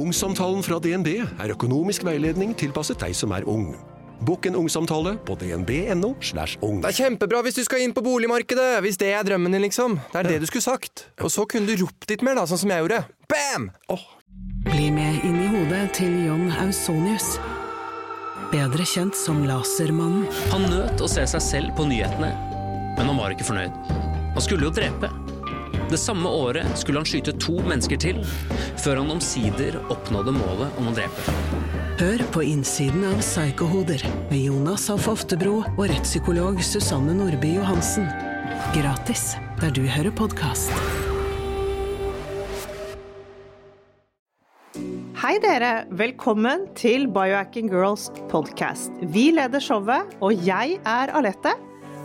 Ungsamtalen fra DNB er økonomisk veiledning tilpasset deg som er ung. Bokk en ungsamtale på dnb.no. slash ung. Det er kjempebra hvis du skal inn på boligmarkedet! Hvis det er drømmen din, liksom. Det er det du skulle sagt. Og så kunne du ropt litt mer, da, sånn som jeg gjorde. Bam! Bli med inn i hodet til John Ausonius. Bedre kjent som Lasermannen. Han nøt å se seg selv på nyhetene, men han var ikke fornøyd. Han skulle jo drepe. Det samme året skulle han skyte to mennesker til, før han omsider oppnådde målet om å drepe. Hør på innsiden av Psykohoder med Jonas Alf Oftebro og rettspsykolog Susanne Nordby Johansen. Gratis der du hører podkast. Hei dere, velkommen til Biohacking Girls podcast. Vi leder showet, og jeg er Alette.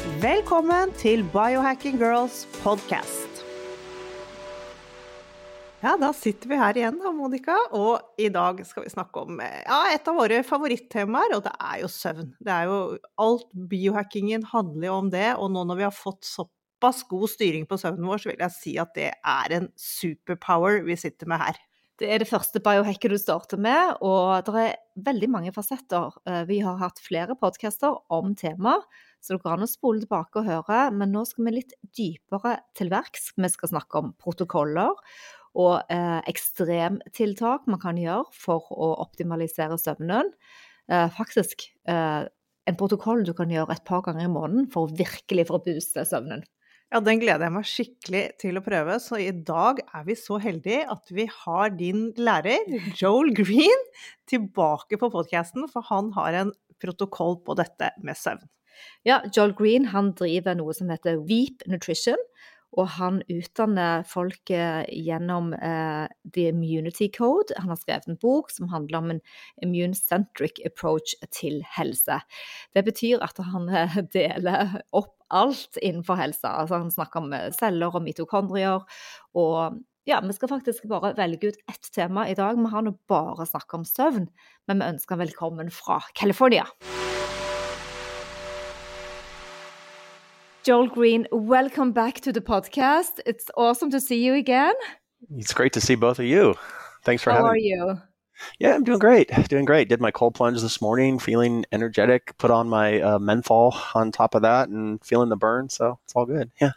Velkommen til Biohacking Girls podcast. Ja, da sitter vi her igjen da, Monica, og i dag skal vi snakke om ja, et av våre favorittemaer, og det er jo søvn. Det er jo Alt biohackingen handler om det, og nå når vi har fått såpass god styring på søvnen vår, så vil jeg si at det er en superpower vi sitter med her. Det er det første biohacket du starter med, og det er veldig mange fasetter. Eh, vi har hatt flere podcaster om temaet, så det går an å spole tilbake og høre, men nå skal vi litt dypere til verks. Vi skal snakke om protokoller og eh, ekstremtiltak man kan gjøre for å optimalisere søvnen. Eh, faktisk eh, en protokoll du kan gjøre et par ganger i måneden for å virkelig for å booste søvnen. Ja, den gleder jeg meg skikkelig til å prøve. Så i dag er vi så heldige at vi har din lærer, Joel Green, tilbake på podkasten, for han har en protokoll på dette med søvn. Ja, Joel Green han driver noe som heter Weep Nutrition. Og han utdanner folk gjennom eh, The Immunity Code. Han har skrevet en bok som handler om en immune-centric approach til helse. Det betyr at han eh, deler opp alt innenfor helse. Altså han snakker om eh, celler og mitokondrier. Og ja, vi skal faktisk bare velge ut ett tema i dag. Vi har nå bare snakket om søvn, men vi ønsker velkommen fra California. Joel Greene, welcome back to the podcast. It's awesome to see you again. It's great to see both of you. Thanks for How having me. How are you? Yeah, I'm doing great. Doing great. Did my cold plunge this morning, feeling energetic. Put on my uh, menthol on top of that and feeling the burn. So it's all good. Yeah.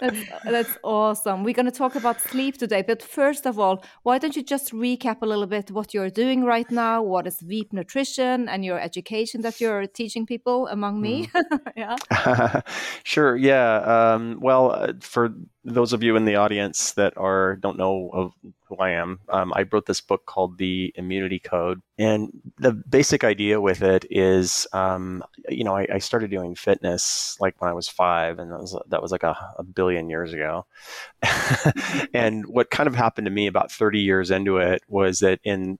That's, that's awesome. We're going to talk about sleep today. But first of all, why don't you just recap a little bit what you're doing right now? What is Veep Nutrition and your education that you're teaching people among me? yeah. sure. Yeah. Um, well, uh, for those of you in the audience that are don't know of who I am, um, I wrote this book called The Immunity Code, and the basic idea with it is, um, you know, I, I, started doing fitness like when I was five, and that was that was like a, a billion years ago. and what kind of happened to me about 30 years into it was that in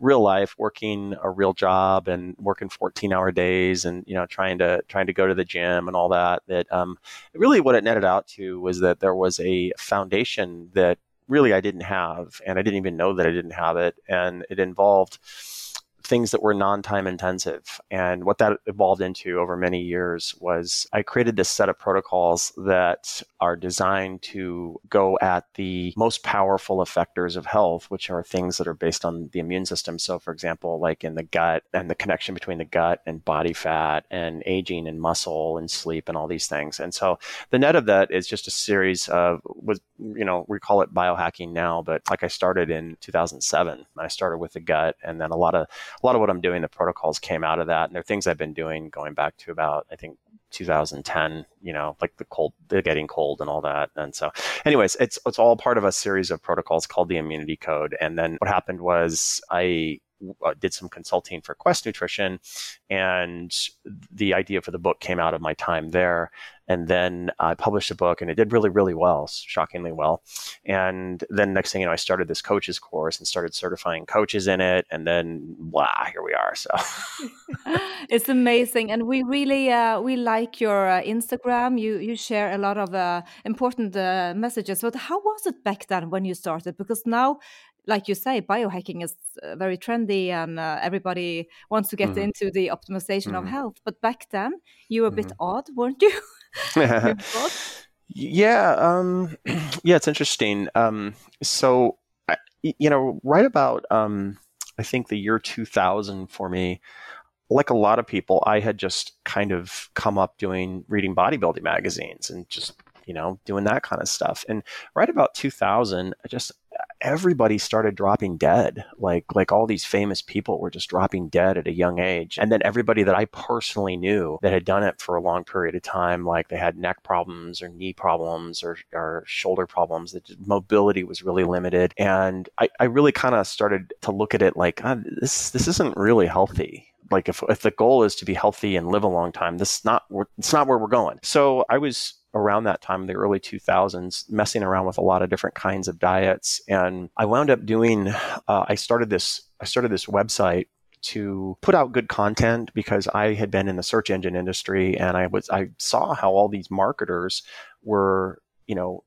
real life, working a real job and working 14 hour days, and you know, trying to trying to go to the gym and all that, that um, really what it netted out to was that there was a foundation that really I didn't have, and I didn't even know that I didn't have it, and it involved things that were non-time intensive. And what that evolved into over many years was i created this set of protocols that are designed to go at the most powerful effectors of health which are things that are based on the immune system. So for example like in the gut and the connection between the gut and body fat and aging and muscle and sleep and all these things. And so the net of that is just a series of was you know we call it biohacking now but like i started in 2007 i started with the gut and then a lot of a lot of what I'm doing, the protocols came out of that, and they're things I've been doing going back to about I think 2010. You know, like the cold, the getting cold, and all that. And so, anyways, it's it's all part of a series of protocols called the Immunity Code. And then what happened was I uh, did some consulting for Quest Nutrition, and the idea for the book came out of my time there. And then I published a book, and it did really, really well, shockingly well. And then next thing you know, I started this coaches course and started certifying coaches in it, and then blah, here we are. So it's amazing, and we really uh, we like your uh, Instagram. You you share a lot of uh, important uh, messages. But how was it back then when you started? Because now like you say, biohacking is uh, very trendy and uh, everybody wants to get mm. into the optimization mm. of mm-hmm. health. But back then, you were a bit mm. odd, weren't you? yeah, um, yeah, it's interesting. Um, so, you know, right about um, I think the year 2000 for me, like a lot of people, I had just kind of come up doing reading bodybuilding magazines and just you know doing that kind of stuff. And right about 2000, I just everybody started dropping dead. Like like all these famous people were just dropping dead at a young age. And then everybody that I personally knew that had done it for a long period of time, like they had neck problems or knee problems or, or shoulder problems, that mobility was really limited. And I, I really kind of started to look at it like oh, this this isn't really healthy like if, if the goal is to be healthy and live a long time this is not it's not where we're going so i was around that time, the early 2000s, messing around with a lot of different kinds of diets. And I wound up doing, uh, I started this, I started this website to put out good content because I had been in the search engine industry and I was, I saw how all these marketers were, you know,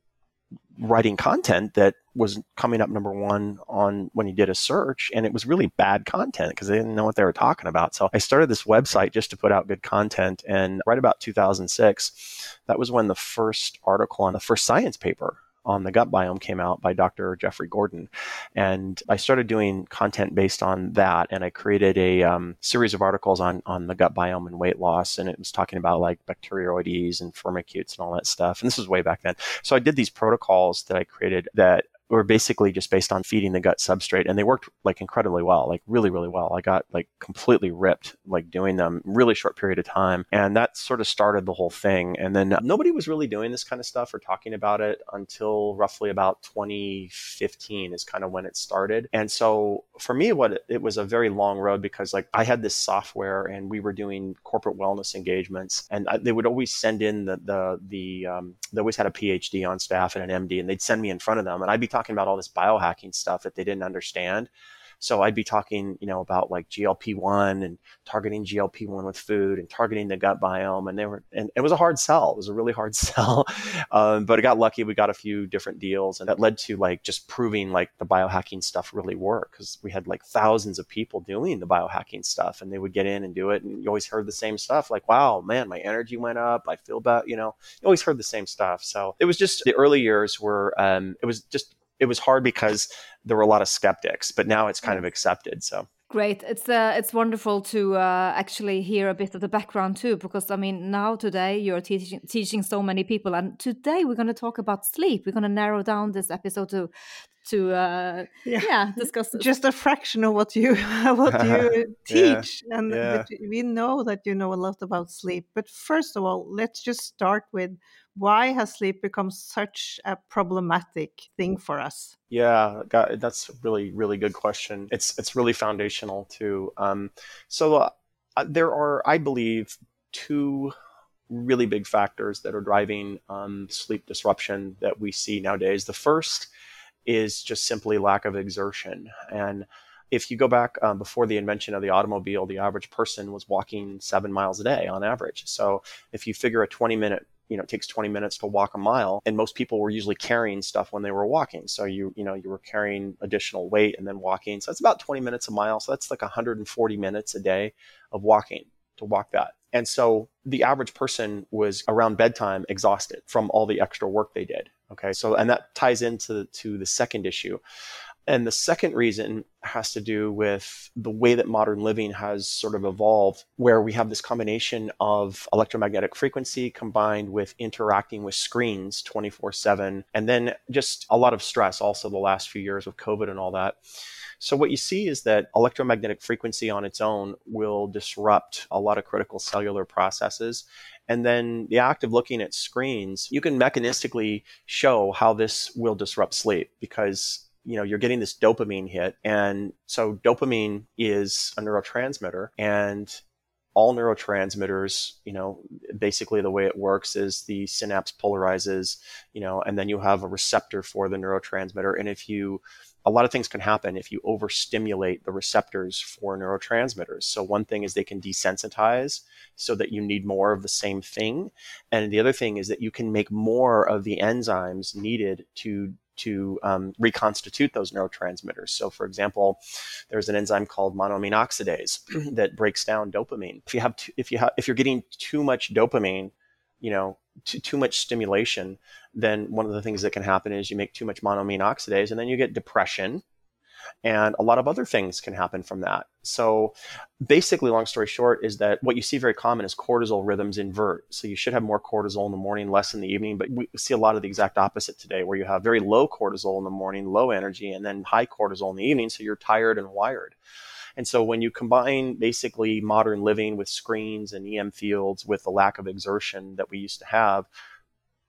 writing content that was coming up number one on when you did a search and it was really bad content because they didn't know what they were talking about so i started this website just to put out good content and right about 2006 that was when the first article on the first science paper on the gut biome came out by Dr. Jeffrey Gordon. And I started doing content based on that. And I created a um, series of articles on, on the gut biome and weight loss. And it was talking about like bacteroides and firmicutes and all that stuff. And this was way back then. So I did these protocols that I created that were basically just based on feeding the gut substrate and they worked like incredibly well like really really well. I got like completely ripped like doing them really short period of time and that sort of started the whole thing and then nobody was really doing this kind of stuff or talking about it until roughly about 2015 is kind of when it started and so for me what it, it was a very long road because like i had this software and we were doing corporate wellness engagements and I, they would always send in the the the um, they always had a phd on staff and an md and they'd send me in front of them and i'd be talking talking about all this biohacking stuff that they didn't understand. So I'd be talking, you know, about like GLP-1 and targeting GLP-1 with food and targeting the gut biome. And they were, and it was a hard sell. It was a really hard sell. Um, but I got lucky. We got a few different deals and that led to like just proving like the biohacking stuff really worked because we had like thousands of people doing the biohacking stuff and they would get in and do it. And you always heard the same stuff like, wow, man, my energy went up. I feel better, you know, you always heard the same stuff. So it was just the early years were, um, it was just it was hard because there were a lot of skeptics, but now it's kind of accepted. So Great. It's uh, it's wonderful to uh, actually hear a bit of the background too, because I mean, now today you're teaching teaching so many people, and today we're going to talk about sleep. We're going to narrow down this episode to to uh, yeah. yeah. discuss this. just a fraction of what you what you teach, yeah. and yeah. we know that you know a lot about sleep. But first of all, let's just start with why has sleep become such a problematic thing for us? Yeah, that's a really really good question. It's it's really foundational too. Um, so uh, uh, there are, I believe, two really big factors that are driving um, sleep disruption that we see nowadays. The first is just simply lack of exertion and if you go back um, before the invention of the automobile, the average person was walking seven miles a day on average. So if you figure a 20 minute you know, it takes 20 minutes to walk a mile. And most people were usually carrying stuff when they were walking. So you, you know, you were carrying additional weight and then walking. So it's about 20 minutes a mile. So that's like 140 minutes a day of walking to walk that. And so the average person was around bedtime exhausted from all the extra work they did. Okay. So, and that ties into to the second issue. And the second reason has to do with the way that modern living has sort of evolved, where we have this combination of electromagnetic frequency combined with interacting with screens 24 7, and then just a lot of stress also the last few years with COVID and all that. So, what you see is that electromagnetic frequency on its own will disrupt a lot of critical cellular processes. And then the act of looking at screens, you can mechanistically show how this will disrupt sleep because you know you're getting this dopamine hit and so dopamine is a neurotransmitter and all neurotransmitters you know basically the way it works is the synapse polarizes you know and then you have a receptor for the neurotransmitter and if you a lot of things can happen if you overstimulate the receptors for neurotransmitters. So one thing is they can desensitize so that you need more of the same thing. And the other thing is that you can make more of the enzymes needed to to um, reconstitute those neurotransmitters. So, for example, there's an enzyme called monoamine oxidase that breaks down dopamine. If you have, too, if you have, if you're getting too much dopamine, you know, too, too much stimulation, then one of the things that can happen is you make too much monoamine oxidase and then you get depression and a lot of other things can happen from that. So basically, long story short, is that what you see very common is cortisol rhythms invert. So you should have more cortisol in the morning, less in the evening. But we see a lot of the exact opposite today, where you have very low cortisol in the morning, low energy, and then high cortisol in the evening. So you're tired and wired. And so when you combine basically modern living with screens and EM fields with the lack of exertion that we used to have,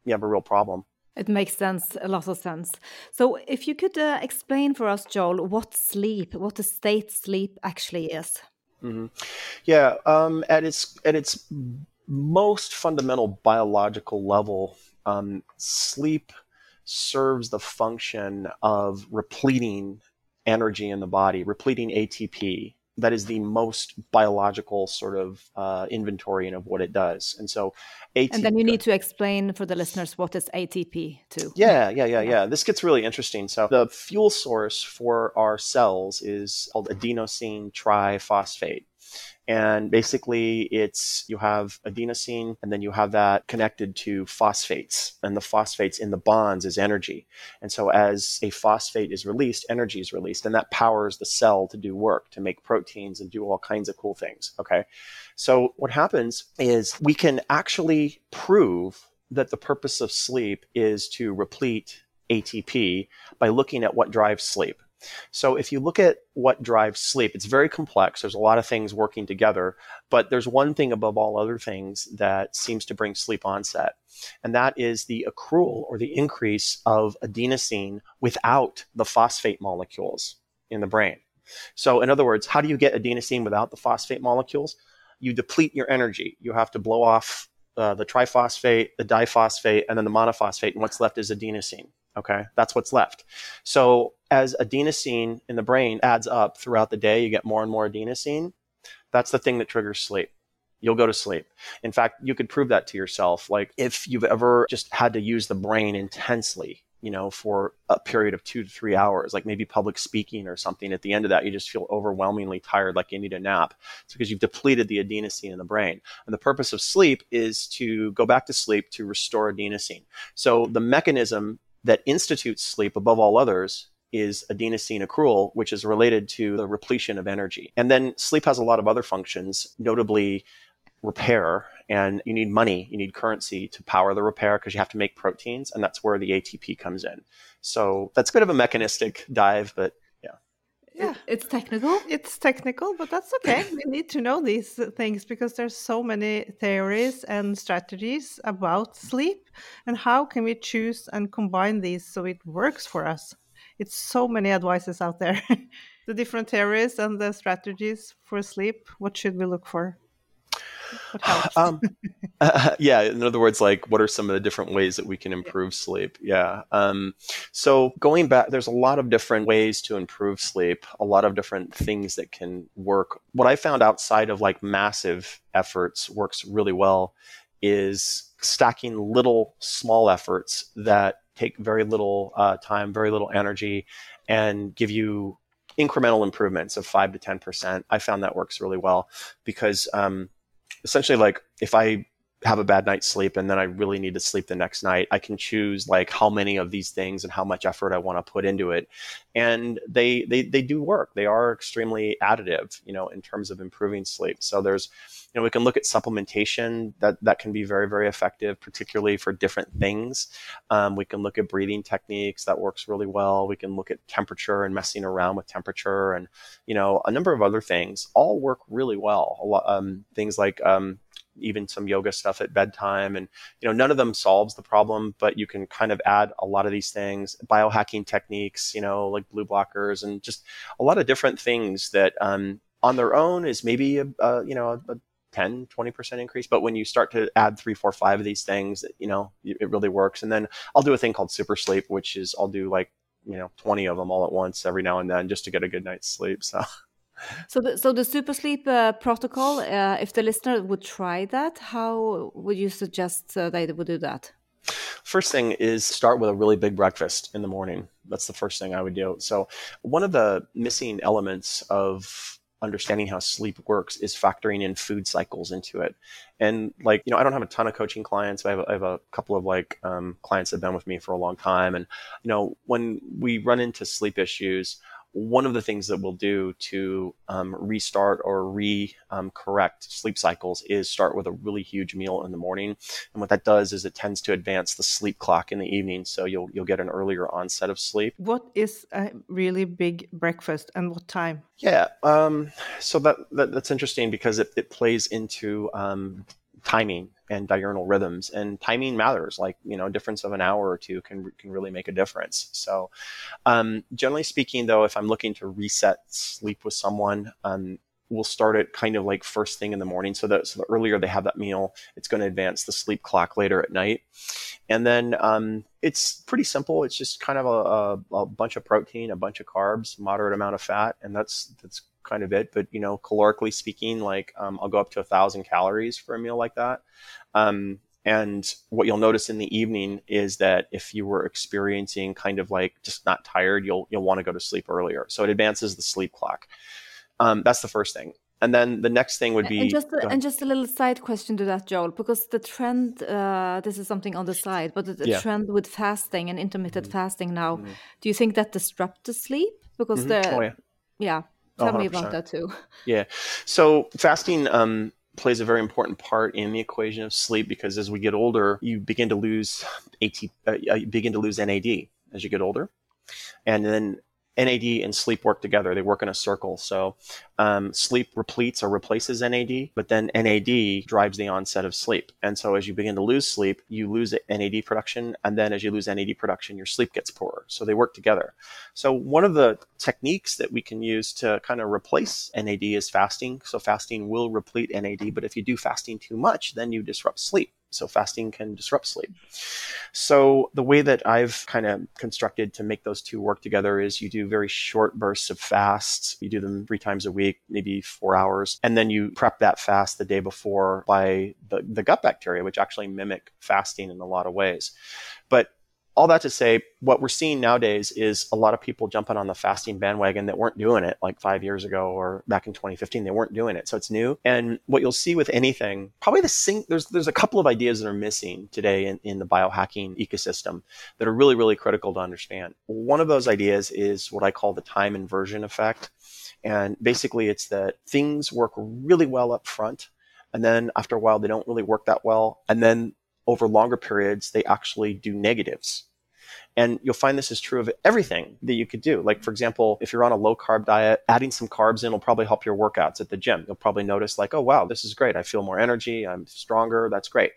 you have a real problem. It makes sense, a lot of sense. So, if you could uh, explain for us, Joel, what sleep, what the state sleep actually is. Mm-hmm. Yeah, um, at its at its most fundamental biological level, um, sleep serves the function of repleting energy in the body, repleting ATP. That is the most biological sort of uh, inventorying of what it does. And so, ATP, and then you need to explain for the listeners what is ATP too. Yeah, yeah, yeah, yeah. This gets really interesting. So, the fuel source for our cells is called adenosine triphosphate. And basically, it's you have adenosine, and then you have that connected to phosphates, and the phosphates in the bonds is energy. And so, as a phosphate is released, energy is released, and that powers the cell to do work, to make proteins and do all kinds of cool things. Okay. So, what happens is we can actually prove that the purpose of sleep is to replete ATP by looking at what drives sleep. So if you look at what drives sleep, it's very complex. There's a lot of things working together, but there's one thing above all other things that seems to bring sleep onset, and that is the accrual or the increase of adenosine without the phosphate molecules in the brain. So in other words, how do you get adenosine without the phosphate molecules? You deplete your energy. You have to blow off uh, the triphosphate, the diphosphate, and then the monophosphate, and what's left is adenosine. Okay, that's what's left. So as adenosine in the brain adds up throughout the day, you get more and more adenosine. That's the thing that triggers sleep. You'll go to sleep. In fact, you could prove that to yourself. Like if you've ever just had to use the brain intensely, you know, for a period of two to three hours, like maybe public speaking or something. At the end of that, you just feel overwhelmingly tired, like you need a nap. It's because you've depleted the adenosine in the brain. And the purpose of sleep is to go back to sleep to restore adenosine. So the mechanism that institutes sleep above all others is adenosine accrual, which is related to the repletion of energy. And then sleep has a lot of other functions, notably repair. And you need money, you need currency to power the repair because you have to make proteins. And that's where the ATP comes in. So that's a bit of a mechanistic dive, but yeah it's technical it's technical but that's okay we need to know these things because there's so many theories and strategies about sleep and how can we choose and combine these so it works for us it's so many advices out there the different theories and the strategies for sleep what should we look for um, uh, yeah, in other words, like what are some of the different ways that we can improve sleep? Yeah. Um, so going back, there's a lot of different ways to improve sleep, a lot of different things that can work. What I found outside of like massive efforts works really well is stacking little small efforts that take very little uh, time, very little energy, and give you incremental improvements of five to ten percent. I found that works really well because um, essentially like if I have a bad night's sleep and then I really need to sleep the next night, I can choose like how many of these things and how much effort I want to put into it. And they they they do work. They are extremely additive, you know, in terms of improving sleep. So there's you know, we can look at supplementation that that can be very very effective, particularly for different things. Um, we can look at breathing techniques that works really well. We can look at temperature and messing around with temperature, and you know, a number of other things all work really well. Lot um, things like um, even some yoga stuff at bedtime. And, you know, none of them solves the problem, but you can kind of add a lot of these things, biohacking techniques, you know, like blue blockers and just a lot of different things that um, on their own is maybe, a, a you know, a, 10 20% increase but when you start to add three four five of these things you know it really works and then i'll do a thing called super sleep which is i'll do like you know 20 of them all at once every now and then just to get a good night's sleep so so the, so the super sleep uh, protocol uh, if the listener would try that how would you suggest uh, they would do that First thing is start with a really big breakfast in the morning. That's the first thing I would do. So, one of the missing elements of understanding how sleep works is factoring in food cycles into it. And like, you know, I don't have a ton of coaching clients. I have have a couple of like um, clients that have been with me for a long time. And, you know, when we run into sleep issues, one of the things that we'll do to um, restart or re um, correct sleep cycles is start with a really huge meal in the morning. And what that does is it tends to advance the sleep clock in the evening, so you'll you'll get an earlier onset of sleep. What is a really big breakfast and what time? Yeah, um, so that, that, that's interesting because it, it plays into um, timing and diurnal rhythms and timing matters like you know difference of an hour or two can can really make a difference. So um, generally speaking though if i'm looking to reset sleep with someone um, we'll start it kind of like first thing in the morning so so the earlier they have that meal it's going to advance the sleep clock later at night. And then um, it's pretty simple. It's just kind of a, a, a bunch of protein a bunch of carbs moderate amount of fat and that's that's kind of it. But you know, calorically speaking, like um, I'll go up to a thousand calories for a meal like that. Um, and what you'll notice in the evening is that if you were experiencing kind of like just not tired, you'll you'll want to go to sleep earlier. So it advances the sleep clock. Um, that's the first thing. And then the next thing would be and just a, and just a little side question to that, Joel, because the trend uh, this is something on the side, but the, the yeah. trend with fasting and intermittent mm-hmm. fasting now, mm-hmm. do you think that disrupts the sleep? Because mm-hmm. the oh, yeah. yeah Tell 100%. me about that too. Yeah. So fasting um, plays a very important part in the equation of sleep because as we get older, you begin to lose AT, uh, you begin to lose NAD as you get older, and then NAD and sleep work together. They work in a circle. So um, sleep repletes or replaces NAD, but then NAD drives the onset of sleep. And so as you begin to lose sleep, you lose NAD production. And then as you lose NAD production, your sleep gets poorer. So they work together. So one of the techniques that we can use to kind of replace NAD is fasting. So fasting will replete NAD, but if you do fasting too much, then you disrupt sleep. So fasting can disrupt sleep. So the way that I've kind of constructed to make those two work together is you do very short bursts of fasts. You do them three times a week, maybe four hours, and then you prep that fast the day before by the, the gut bacteria, which actually mimic fasting in a lot of ways. But all that to say, what we're seeing nowadays is a lot of people jumping on the fasting bandwagon that weren't doing it like five years ago or back in 2015. They weren't doing it, so it's new. And what you'll see with anything, probably the sing, there's there's a couple of ideas that are missing today in, in the biohacking ecosystem that are really really critical to understand. One of those ideas is what I call the time inversion effect, and basically it's that things work really well up front, and then after a while they don't really work that well, and then over longer periods, they actually do negatives. And you'll find this is true of everything that you could do. Like, for example, if you're on a low carb diet, adding some carbs in will probably help your workouts at the gym. You'll probably notice, like, oh, wow, this is great. I feel more energy. I'm stronger. That's great.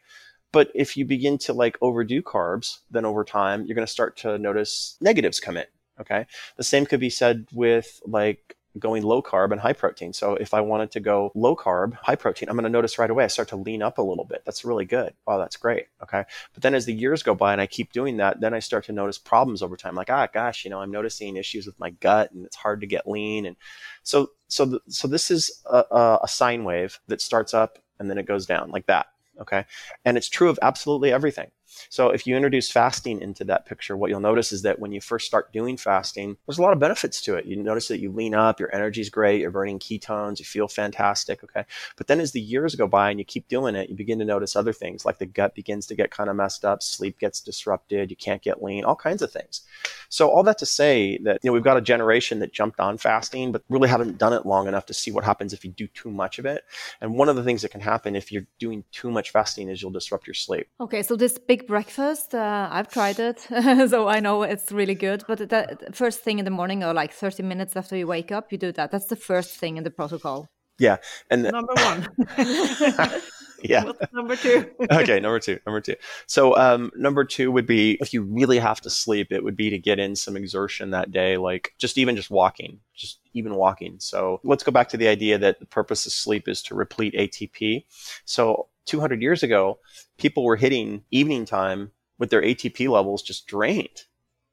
But if you begin to like overdo carbs, then over time, you're going to start to notice negatives come in. Okay. The same could be said with like going low carb and high protein. So if I wanted to go low carb, high protein, I'm going to notice right away I start to lean up a little bit. That's really good. Wow, that's great. Okay. But then as the years go by and I keep doing that, then I start to notice problems over time. Like, ah, gosh, you know, I'm noticing issues with my gut and it's hard to get lean. And so, so, the, so this is a, a sine wave that starts up and then it goes down like that. Okay. And it's true of absolutely everything. So if you introduce fasting into that picture, what you'll notice is that when you first start doing fasting, there's a lot of benefits to it. You notice that you lean up, your energy is great, you're burning ketones, you feel fantastic. Okay. But then as the years go by and you keep doing it, you begin to notice other things like the gut begins to get kind of messed up, sleep gets disrupted, you can't get lean, all kinds of things. So all that to say that, you know, we've got a generation that jumped on fasting, but really haven't done it long enough to see what happens if you do too much of it. And one of the things that can happen if you're doing too much fasting is you'll disrupt your sleep. Okay. So this big breakfast. Uh, I've tried it, so I know it's really good. But the first thing in the morning, or like 30 minutes after you wake up, you do that. That's the first thing in the protocol. Yeah, and number one. yeah. What's number two? okay, number two. Number two. So, um, number two would be if you really have to sleep, it would be to get in some exertion that day, like just even just walking, just even walking. So, let's go back to the idea that the purpose of sleep is to replete ATP. So, 200 years ago, people were hitting evening time with their ATP levels just drained.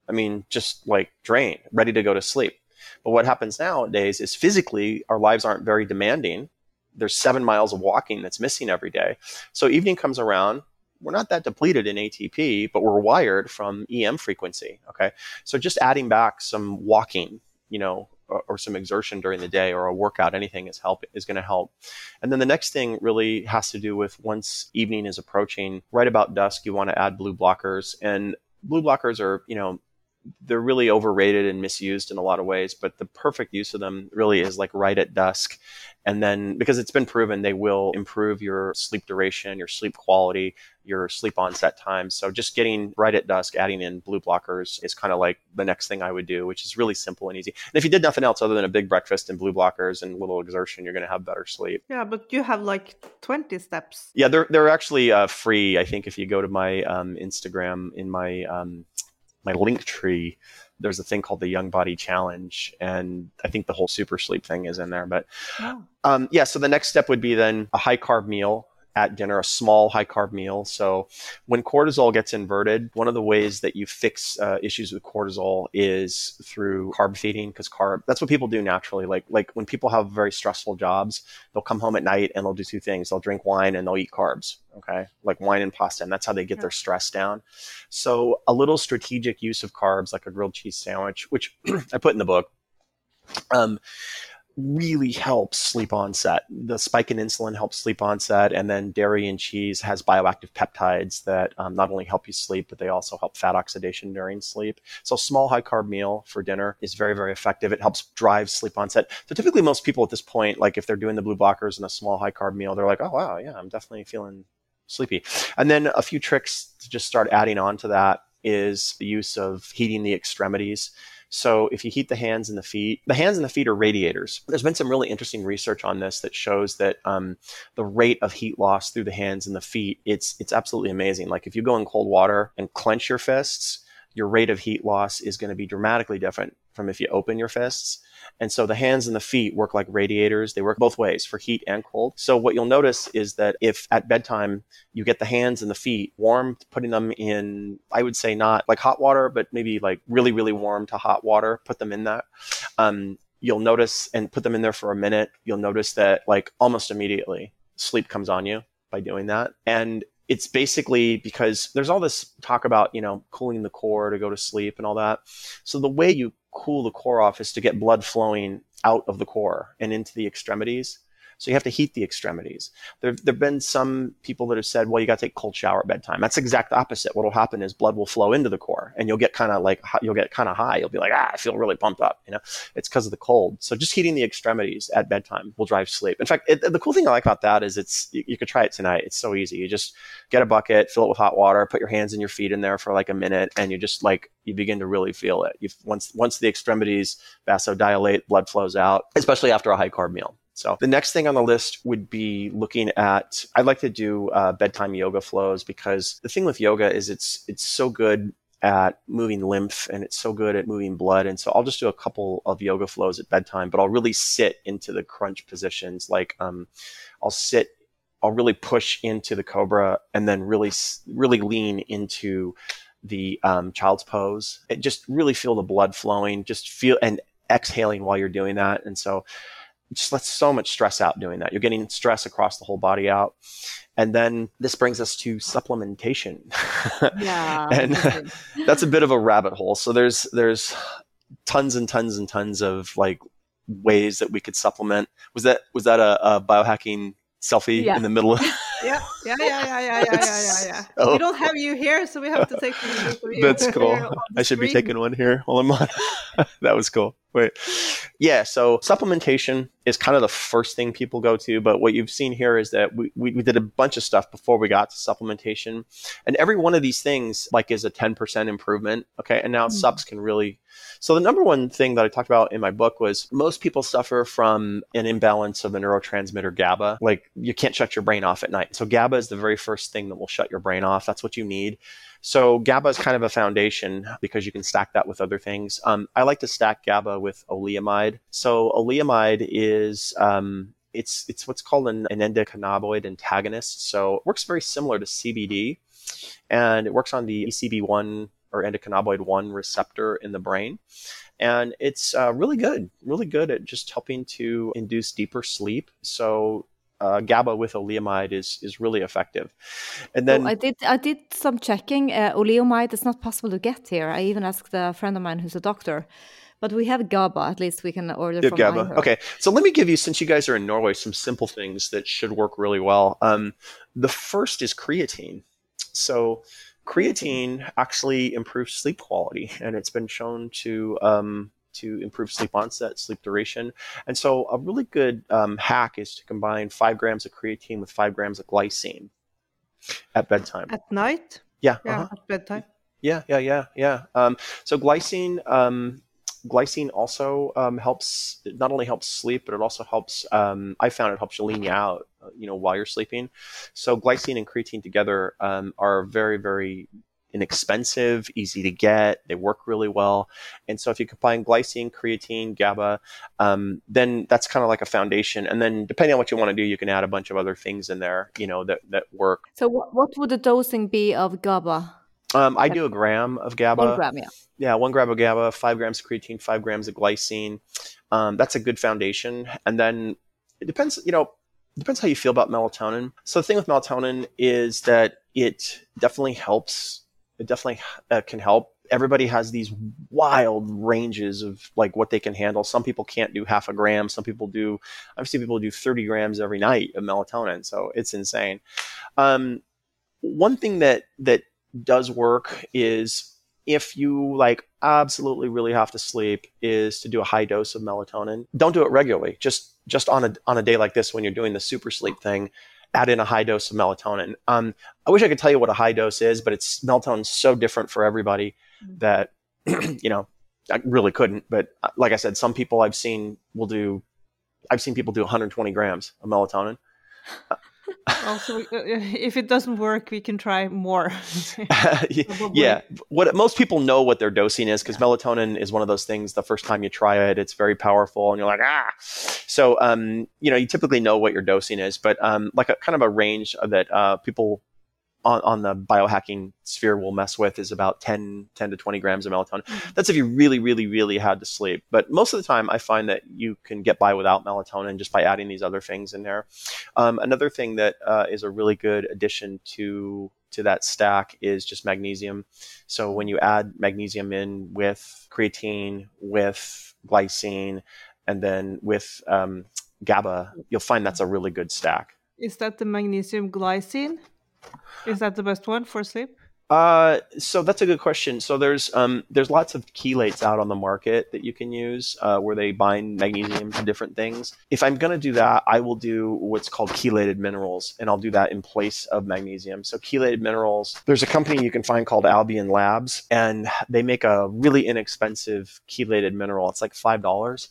I mean, just like drained, ready to go to sleep. But what happens nowadays is physically, our lives aren't very demanding there's seven miles of walking that's missing every day. So evening comes around, we're not that depleted in ATP, but we're wired from EM frequency. Okay. So just adding back some walking, you know, or, some exertion during the day or a workout, anything is help is going to help. And then the next thing really has to do with once evening is approaching, right about dusk, you want to add blue blockers. And blue blockers are, you know, they're really overrated and misused in a lot of ways, but the perfect use of them really is like right at dusk. And then because it's been proven they will improve your sleep duration, your sleep quality, your sleep onset time. So just getting right at dusk, adding in blue blockers is kind of like the next thing I would do, which is really simple and easy. And if you did nothing else other than a big breakfast and blue blockers and little exertion, you're going to have better sleep. Yeah, but you have like 20 steps. Yeah, they're they're actually uh, free. I think if you go to my um, Instagram in my um, my link tree, there's a thing called the Young Body Challenge, and I think the whole super sleep thing is in there. But oh. um, yeah, so the next step would be then a high carb meal at dinner, a small high carb meal. So when cortisol gets inverted, one of the ways that you fix uh, issues with cortisol is through carb feeding because carb that's what people do naturally. Like like when people have very stressful jobs, they'll come home at night and they'll do two things. They'll drink wine and they'll eat carbs. Okay. Like wine and pasta. And that's how they get yeah. their stress down. So a little strategic use of carbs like a grilled cheese sandwich, which I put in the book. Um, really helps sleep onset. The spike in insulin helps sleep onset, and then dairy and cheese has bioactive peptides that um, not only help you sleep, but they also help fat oxidation during sleep. So, small high carb meal for dinner is very, very effective. It helps drive sleep onset. So, typically, most people at this point, like if they're doing the blue blockers and a small high carb meal, they're like, oh, wow, yeah, I'm definitely feeling sleepy. And then a few tricks to just start adding on to that is the use of heating the extremities. So if you heat the hands and the feet, the hands and the feet are radiators. There's been some really interesting research on this that shows that um, the rate of heat loss through the hands and the feet, it's it's absolutely amazing. Like if you go in cold water and clench your fists, your rate of heat loss is going to be dramatically different from if you open your fists. And so the hands and the feet work like radiators. They work both ways for heat and cold. So what you'll notice is that if at bedtime you get the hands and the feet warm, putting them in, I would say not like hot water, but maybe like really, really warm to hot water, put them in that. Um, you'll notice and put them in there for a minute. You'll notice that like almost immediately sleep comes on you by doing that. And it's basically because there's all this talk about, you know, cooling the core to go to sleep and all that. So the way you cool the core off is to get blood flowing out of the core and into the extremities. So you have to heat the extremities. There have been some people that have said, well, you got to take cold shower at bedtime. That's exact opposite. What will happen is blood will flow into the core and you'll get kind of like, you'll get kind of high. You'll be like, ah, I feel really pumped up. You know, it's because of the cold. So just heating the extremities at bedtime will drive sleep. In fact, it, the cool thing I like about that is it's, you, you could try it tonight. It's so easy. You just get a bucket, fill it with hot water, put your hands and your feet in there for like a minute and you just like, you begin to really feel it. You once, once the extremities vasodilate, blood flows out, especially after a high carb meal. So the next thing on the list would be looking at. I'd like to do uh, bedtime yoga flows because the thing with yoga is it's it's so good at moving lymph and it's so good at moving blood. And so I'll just do a couple of yoga flows at bedtime, but I'll really sit into the crunch positions. Like um, I'll sit, I'll really push into the cobra and then really really lean into the um, child's pose. And just really feel the blood flowing. Just feel and exhaling while you're doing that. And so just lets so much stress out doing that. You're getting stress across the whole body out. And then this brings us to supplementation. Yeah. and that's a bit of a rabbit hole. So there's there's tons and tons and tons of like ways that we could supplement. Was that was that a, a biohacking selfie yeah. in the middle of yeah, yeah, yeah, yeah, yeah, yeah, yeah, yeah. Oh. We don't have you here, so we have to take That's cool. I should screen. be taking one here while I'm on. that was cool. Wait. Yeah, so supplementation is kind of the first thing people go to, but what you've seen here is that we, we, we, did a bunch of stuff before we got to supplementation. And every one of these things like is a 10% improvement. Okay. And now mm-hmm. subs can really so the number one thing that I talked about in my book was most people suffer from an imbalance of the neurotransmitter GABA. Like you can't shut your brain off at night. So GABA is the very first thing that will shut your brain off. That's what you need. So GABA is kind of a foundation because you can stack that with other things. Um, I like to stack GABA with oleamide. So oleamide is um, it's it's what's called an, an endocannabinoid antagonist. So it works very similar to CBD, and it works on the ECB1 or endocannabinoid 1 receptor in the brain. And it's uh, really good, really good at just helping to induce deeper sleep. So uh, GABA with oleamide is is really effective. And then oh, I did I did some checking. Uh, oleamide is not possible to get here. I even asked a friend of mine who's a doctor. But we have GABA. At least we can order from GABA. Okay, so let me give you, since you guys are in Norway, some simple things that should work really well. Um, the first is creatine. So creatine actually improves sleep quality, and it's been shown to um, to improve sleep onset, sleep duration. And so, a really good um, hack is to combine five grams of creatine with five grams of glycine at bedtime. At night? Yeah. Yeah, uh-huh. at bedtime. Yeah, yeah, yeah, yeah. Um, so glycine, um, glycine also um, helps. Not only helps sleep, but it also helps. Um, I found it helps you lean you out. Uh, you know, while you're sleeping. So glycine and creatine together um, are very, very inexpensive, easy to get. They work really well. And so if you combine glycine, creatine, GABA, um, then that's kind of like a foundation. And then depending on what you want to do, you can add a bunch of other things in there, you know, that, that work. So what, what would the dosing be of GABA? Um, I do a gram of GABA. One gram, yeah. Yeah, one gram of GABA, five grams of creatine, five grams of glycine. Um, that's a good foundation. And then it depends, you know, depends how you feel about melatonin. So the thing with melatonin is that it definitely helps it definitely uh, can help. Everybody has these wild ranges of like what they can handle. Some people can't do half a gram. Some people do. I've seen people do 30 grams every night of melatonin. So it's insane. Um, one thing that that does work is if you like absolutely really have to sleep is to do a high dose of melatonin. Don't do it regularly. Just just on a on a day like this when you're doing the super sleep thing add in a high dose of melatonin. Um, I wish I could tell you what a high dose is, but it's melatonin so different for everybody mm-hmm. that you know I really couldn't. But uh, like I said, some people I've seen will do. I've seen people do 120 grams of melatonin. Also, uh, if it doesn't work, we can try more. yeah, what most people know what their dosing is because yeah. melatonin is one of those things. The first time you try it, it's very powerful, and you're like ah. So, um, you know, you typically know what your dosing is, but um, like a kind of a range that uh, people on, on the biohacking sphere we'll mess with is about 10, 10 to 20 grams of melatonin. Mm-hmm. That's if you really, really, really had to sleep. But most of the time, I find that you can get by without melatonin just by adding these other things in there. Um, another thing that uh, is a really good addition to to that stack is just magnesium. So when you add magnesium in with creatine, with glycine, and then with um, GABA, you'll find that's a really good stack. Is that the magnesium glycine? Is that the best one for sleep? Uh, so that's a good question. So there's um, there's lots of chelates out on the market that you can use uh, where they bind magnesium to different things. If I'm going to do that, I will do what's called chelated minerals, and I'll do that in place of magnesium. So chelated minerals. There's a company you can find called Albion Labs, and they make a really inexpensive chelated mineral. It's like five dollars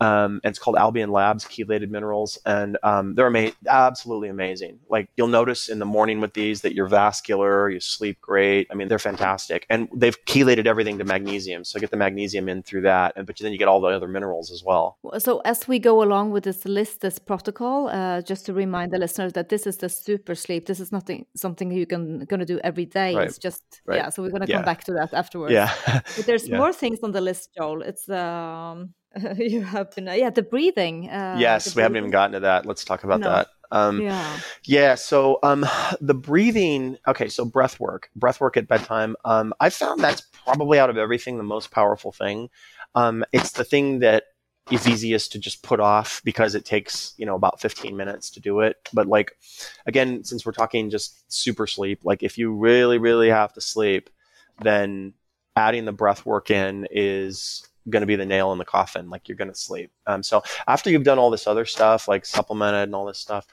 um, and it's called Albion Labs Chelated Minerals, and um, they're ama- absolutely amazing. Like you'll notice in the morning with these that you're vascular, you sleep great. I mean, they're fantastic, and they've chelated everything to magnesium, so get the magnesium in through that, and but then you get all the other minerals as well. So as we go along with this list, this protocol, uh, just to remind the listeners that this is the super sleep. This is nothing something you can going to do every day. Right. It's just right. yeah. So we're going to yeah. come back to that afterwards. Yeah, but there's yeah. more things on the list, Joel. It's um you have been, yeah, the breathing. Uh, yes, the we breathing. haven't even gotten to that. Let's talk about no. that. Um, yeah. Yeah. So um, the breathing. Okay. So breath work, breath work at bedtime. Um, I found that's probably out of everything the most powerful thing. Um, it's the thing that is easiest to just put off because it takes you know about 15 minutes to do it. But like, again, since we're talking just super sleep, like if you really really have to sleep, then adding the breath work in is going to be the nail in the coffin. Like you're going to sleep. Um, so after you've done all this other stuff, like supplemented and all this stuff,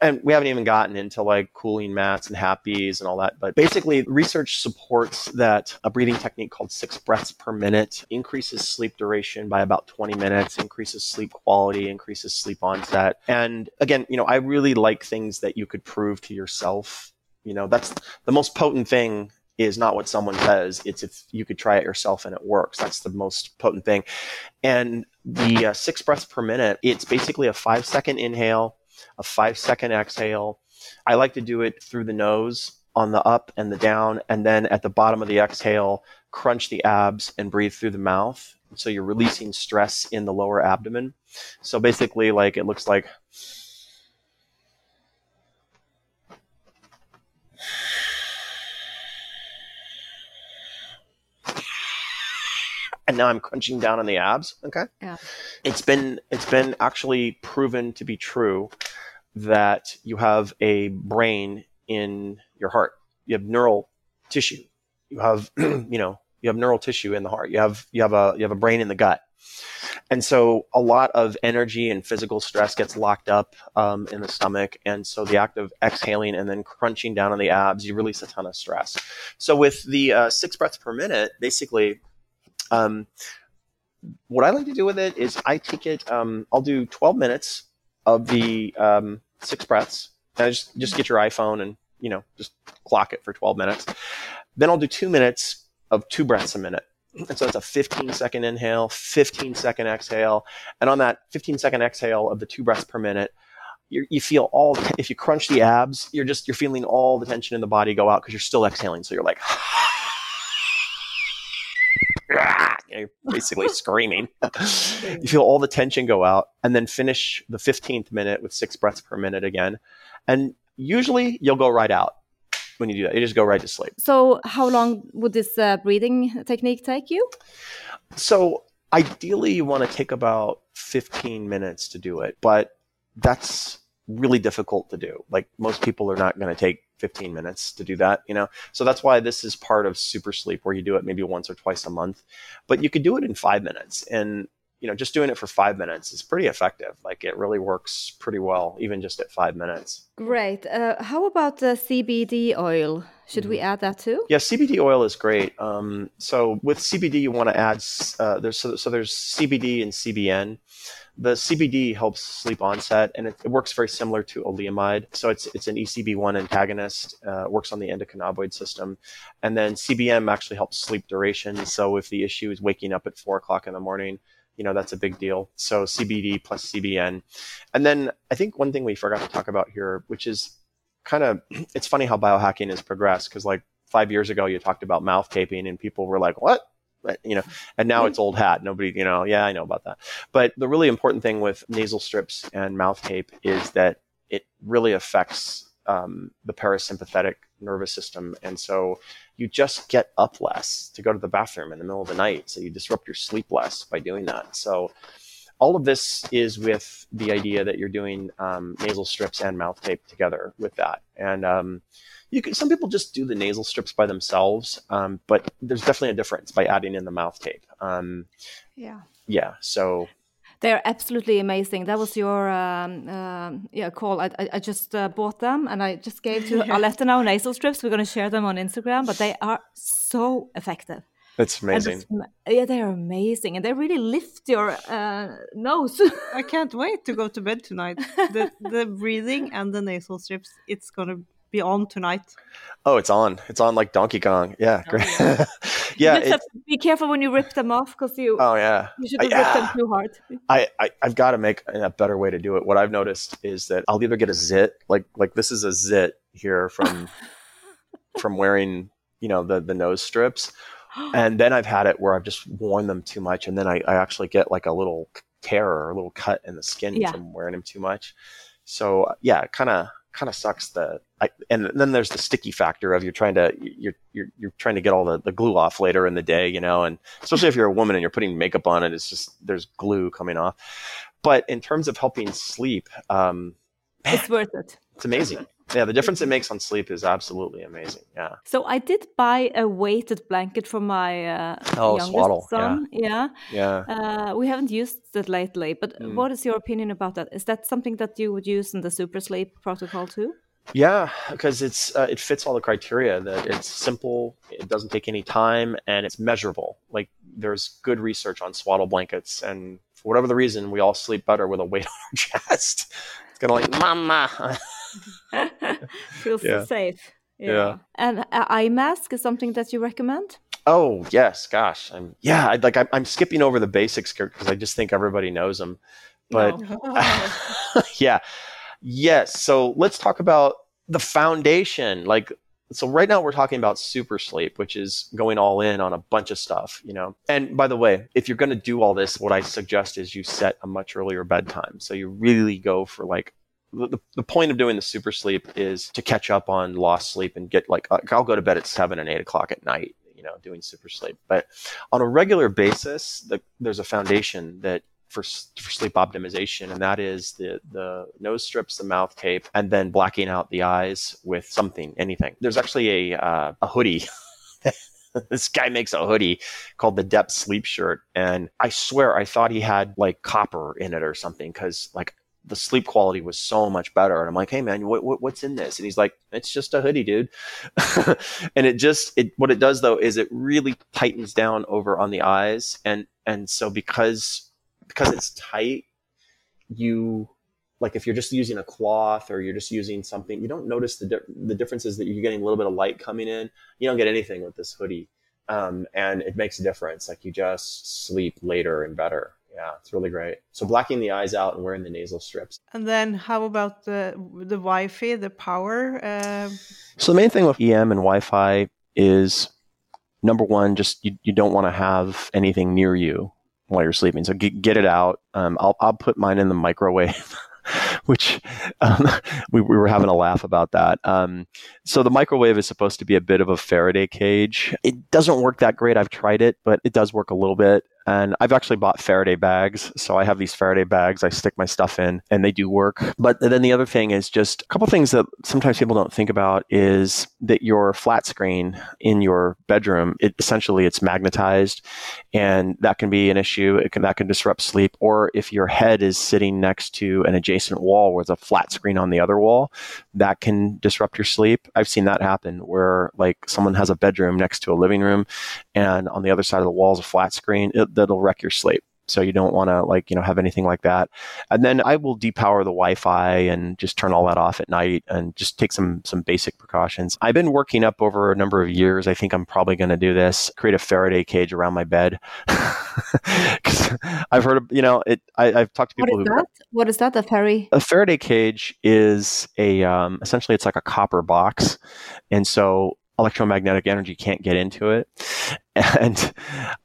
and we haven't even gotten into like cooling mats and happies and all that. But basically, research supports that a breathing technique called six breaths per minute increases sleep duration by about 20 minutes, increases sleep quality, increases sleep onset. And again, you know, I really like things that you could prove to yourself. You know, that's the most potent thing is not what someone says. It's if you could try it yourself and it works. That's the most potent thing. And the uh, six breaths per minute, it's basically a five second inhale, a five second exhale. I like to do it through the nose on the up and the down, and then at the bottom of the exhale, crunch the abs and breathe through the mouth. So you're releasing stress in the lower abdomen. So basically, like it looks like. And now I'm crunching down on the abs. Okay. Yeah. It's been it's been actually proven to be true that you have a brain in your heart. You have neural tissue. You have you know you have neural tissue in the heart. You have you have a you have a brain in the gut. And so a lot of energy and physical stress gets locked up um, in the stomach. And so the act of exhaling and then crunching down on the abs, you release a ton of stress. So with the uh, six breaths per minute, basically um, what I like to do with it is I take it. Um, I'll do 12 minutes of the um, six breaths. And I just just get your iPhone and you know just clock it for 12 minutes. Then I'll do two minutes of two breaths a minute. And so it's a 15 second inhale, 15 second exhale, and on that 15 second exhale of the two breaths per minute, you you feel all. If you crunch the abs, you're just you're feeling all the tension in the body go out because you're still exhaling. So you're like. You're basically screaming. you feel all the tension go out, and then finish the 15th minute with six breaths per minute again. And usually you'll go right out when you do that. You just go right to sleep. So, how long would this uh, breathing technique take you? So, ideally, you want to take about 15 minutes to do it, but that's really difficult to do. Like, most people are not going to take 15 minutes to do that, you know? So that's why this is part of super sleep where you do it maybe once or twice a month, but you could do it in five minutes. And, you know, just doing it for five minutes is pretty effective. Like it really works pretty well, even just at five minutes. Great. Uh, how about the CBD oil? Should we add that too? Yeah, CBD oil is great. Um, so with CBD, you want to add, uh, there's, so, so there's CBD and CBN. The CBD helps sleep onset, and it, it, works very similar to oleamide. So it's it's an ECB1 antagonist. Uh, works on the endocannabinoid system, and then CBN actually helps sleep duration. So if the issue is waking up at four o'clock in the morning, you know that's a big deal. So CBD plus CBN, and then I think one thing we forgot to talk about here, which is kind of it's funny how biohacking has progressed because like five years ago you talked about mouth taping and people were like what you know, and now it's old hat. Nobody, you know, yeah, I know about that. But the really important thing with nasal strips and mouth tape is that it really affects um, the parasympathetic nervous system. And so you just get up less to go to the bathroom in the middle of the night. So you disrupt your sleep less by doing that. So all of this is with the idea that you're doing um, nasal strips and mouth tape together with that. And um, you can some people just do the nasal strips by themselves um, but there's definitely a difference by adding in the mouth tape um, yeah yeah so they're absolutely amazing. That was your um, uh, yeah call. I, I, I just uh, bought them and I just gave to yeah. Arlette now nasal strips. We're going to share them on Instagram, but they are so effective. That's amazing. yeah, they're amazing, and they really lift your uh, nose. I can't wait to go to bed tonight. The the breathing and the nasal strips. It's gonna be on tonight? Oh, it's on. It's on like Donkey Kong. Yeah, oh, great. yeah, yeah be careful when you rip them off because you. Oh yeah. You shouldn't rip them ah. too hard. I, I I've got to make a better way to do it. What I've noticed is that I'll either get a zit, like like this is a zit here from from wearing you know the the nose strips, and then I've had it where I've just worn them too much, and then I, I actually get like a little tear or a little cut in the skin yeah. from wearing them too much. So yeah, kind of kind of sucks the I, and then there's the sticky factor of you're trying to you're you're you're trying to get all the, the glue off later in the day, you know, and especially if you're a woman and you're putting makeup on it, it's just there's glue coming off. But in terms of helping sleep, um, it's worth it. It's amazing. Yeah, the difference it makes on sleep is absolutely amazing. Yeah. So I did buy a weighted blanket for my uh, Oh, youngest swaddle, yeah. son. Yeah. Yeah. Uh, we haven't used it lately, but Mm. what is your opinion about that? Is that something that you would use in the super sleep protocol too? Yeah, because it's uh, it fits all the criteria that it's simple, it doesn't take any time, and it's measurable. Like there's good research on swaddle blankets, and for whatever the reason, we all sleep better with a weight on our chest. It's kind of like mama. Feels Yeah. safe. Yeah. And uh, eye mask is something that you recommend? oh yes, gosh, I'm yeah. I, like I'm, I'm skipping over the basics because I just think everybody knows them, but yeah. Yes. So let's talk about the foundation. Like, so right now we're talking about super sleep, which is going all in on a bunch of stuff, you know. And by the way, if you're going to do all this, what I suggest is you set a much earlier bedtime. So you really go for like, the, the- point of doing the super sleep is to catch up on lost sleep and get like, like I'll go to bed at seven and eight o'clock at night, you know, doing super sleep. But on a regular basis, the, there's a foundation that for, for sleep optimization, and that is the the nose strips, the mouth tape, and then blacking out the eyes with something, anything. There's actually a uh, a hoodie. this guy makes a hoodie called the Depth Sleep Shirt, and I swear I thought he had like copper in it or something because like the sleep quality was so much better. And I'm like, hey man, what, what what's in this? And he's like, it's just a hoodie, dude. and it just it what it does though is it really tightens down over on the eyes, and and so because because it's tight, you like if you're just using a cloth or you're just using something, you don't notice the di- the differences that you're getting a little bit of light coming in. You don't get anything with this hoodie, um, and it makes a difference. Like you just sleep later and better. Yeah, it's really great. So blacking the eyes out and wearing the nasal strips. And then how about the the Wi-Fi, the power? Uh, So the main thing with EM and Wi-Fi is number one, just you, you don't want to have anything near you while you're sleeping. So get, get it out. Um, I'll, I'll put mine in the microwave, which um, we, we were having a laugh about that. Um, so the microwave is supposed to be a bit of a Faraday cage. It doesn't work that great. I've tried it, but it does work a little bit. And I've actually bought Faraday bags. So I have these Faraday bags I stick my stuff in and they do work. But then the other thing is just a couple things that sometimes people don't think about is that your flat screen in your bedroom, it essentially it's magnetized and that can be an issue. It can, that can disrupt sleep. Or if your head is sitting next to an adjacent wall with a flat screen on the other wall, that can disrupt your sleep. I've seen that happen where like someone has a bedroom next to a living room and on the other side of the wall is a flat screen. It, that'll wreck your sleep. So you don't want to like, you know, have anything like that. And then I will depower the Wi-Fi and just turn all that off at night and just take some some basic precautions. I've been working up over a number of years. I think I'm probably going to do this. Create a Faraday cage around my bed. I've heard of, you know, it I, I've talked to people is who that? What is that, a fairy? a Faraday cage is a um, essentially it's like a copper box, and so electromagnetic energy can't get into it. And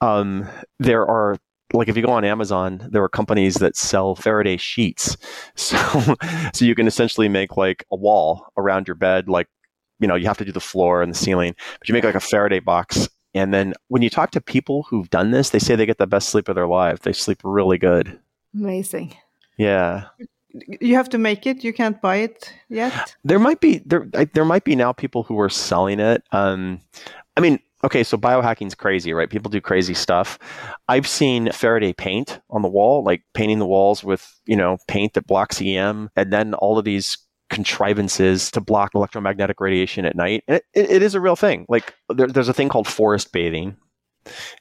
um, there are like if you go on Amazon, there are companies that sell Faraday sheets, so so you can essentially make like a wall around your bed, like you know you have to do the floor and the ceiling, but you make like a Faraday box. And then when you talk to people who've done this, they say they get the best sleep of their life. They sleep really good. Amazing. Yeah. You have to make it. You can't buy it yet. there might be there there might be now people who are selling it. Um i mean okay so biohacking's crazy right? People do crazy stuff. I've seen faraday paint on the wall like painting the walls with you know paint that blocks em and then all of these contrivances to block electromagnetic radiation at night. And it, it, it is a real thing. Like there, there's a thing called forest bathing.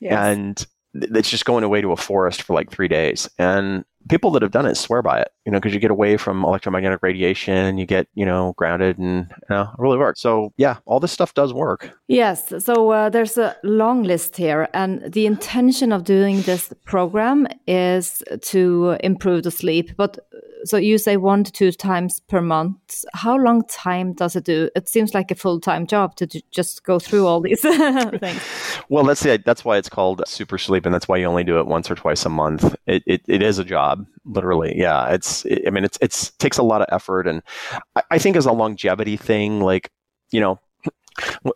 Yes. and it's just going away to a forest for like three days. And people that have done it swear by it you know because you get away from electromagnetic radiation you get you know grounded and you know, it really works so yeah all this stuff does work Yes, so uh, there's a long list here, and the intention of doing this program is to improve the sleep. But uh, so you say one to two times per month. How long time does it do? It seems like a full time job to just go through all these things. well that's the that's why it's called super sleep and that's why you only do it once or twice a month it, it, it is a job literally yeah it's i mean it's it's takes a lot of effort and I, I think as a longevity thing like you know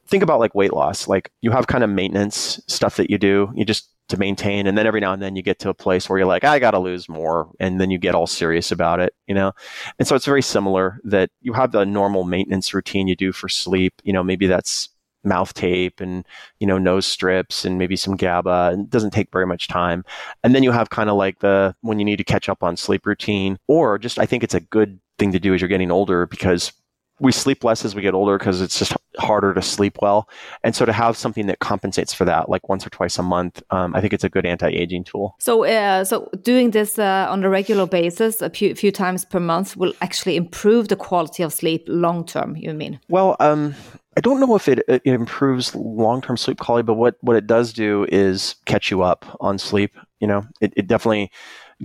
think about like weight loss like you have kind of maintenance stuff that you do you just to maintain. And then every now and then you get to a place where you're like, I got to lose more. And then you get all serious about it, you know? And so it's very similar that you have the normal maintenance routine you do for sleep. You know, maybe that's mouth tape and you know nose strips and maybe some GABA. It doesn't take very much time. And then you have kind of like the when you need to catch up on sleep routine, or just I think it's a good thing to do as you're getting older because we sleep less as we get older because it's just harder to sleep well. And so to have something that compensates for that, like once or twice a month, um, I think it's a good anti-aging tool. So, uh, so doing this uh, on a regular basis, a few, few, times per month, will actually improve the quality of sleep long term. You mean? Well, um, I don't know if it, it improves long-term sleep quality, but what what it does do is catch you up on sleep. You know, it, it definitely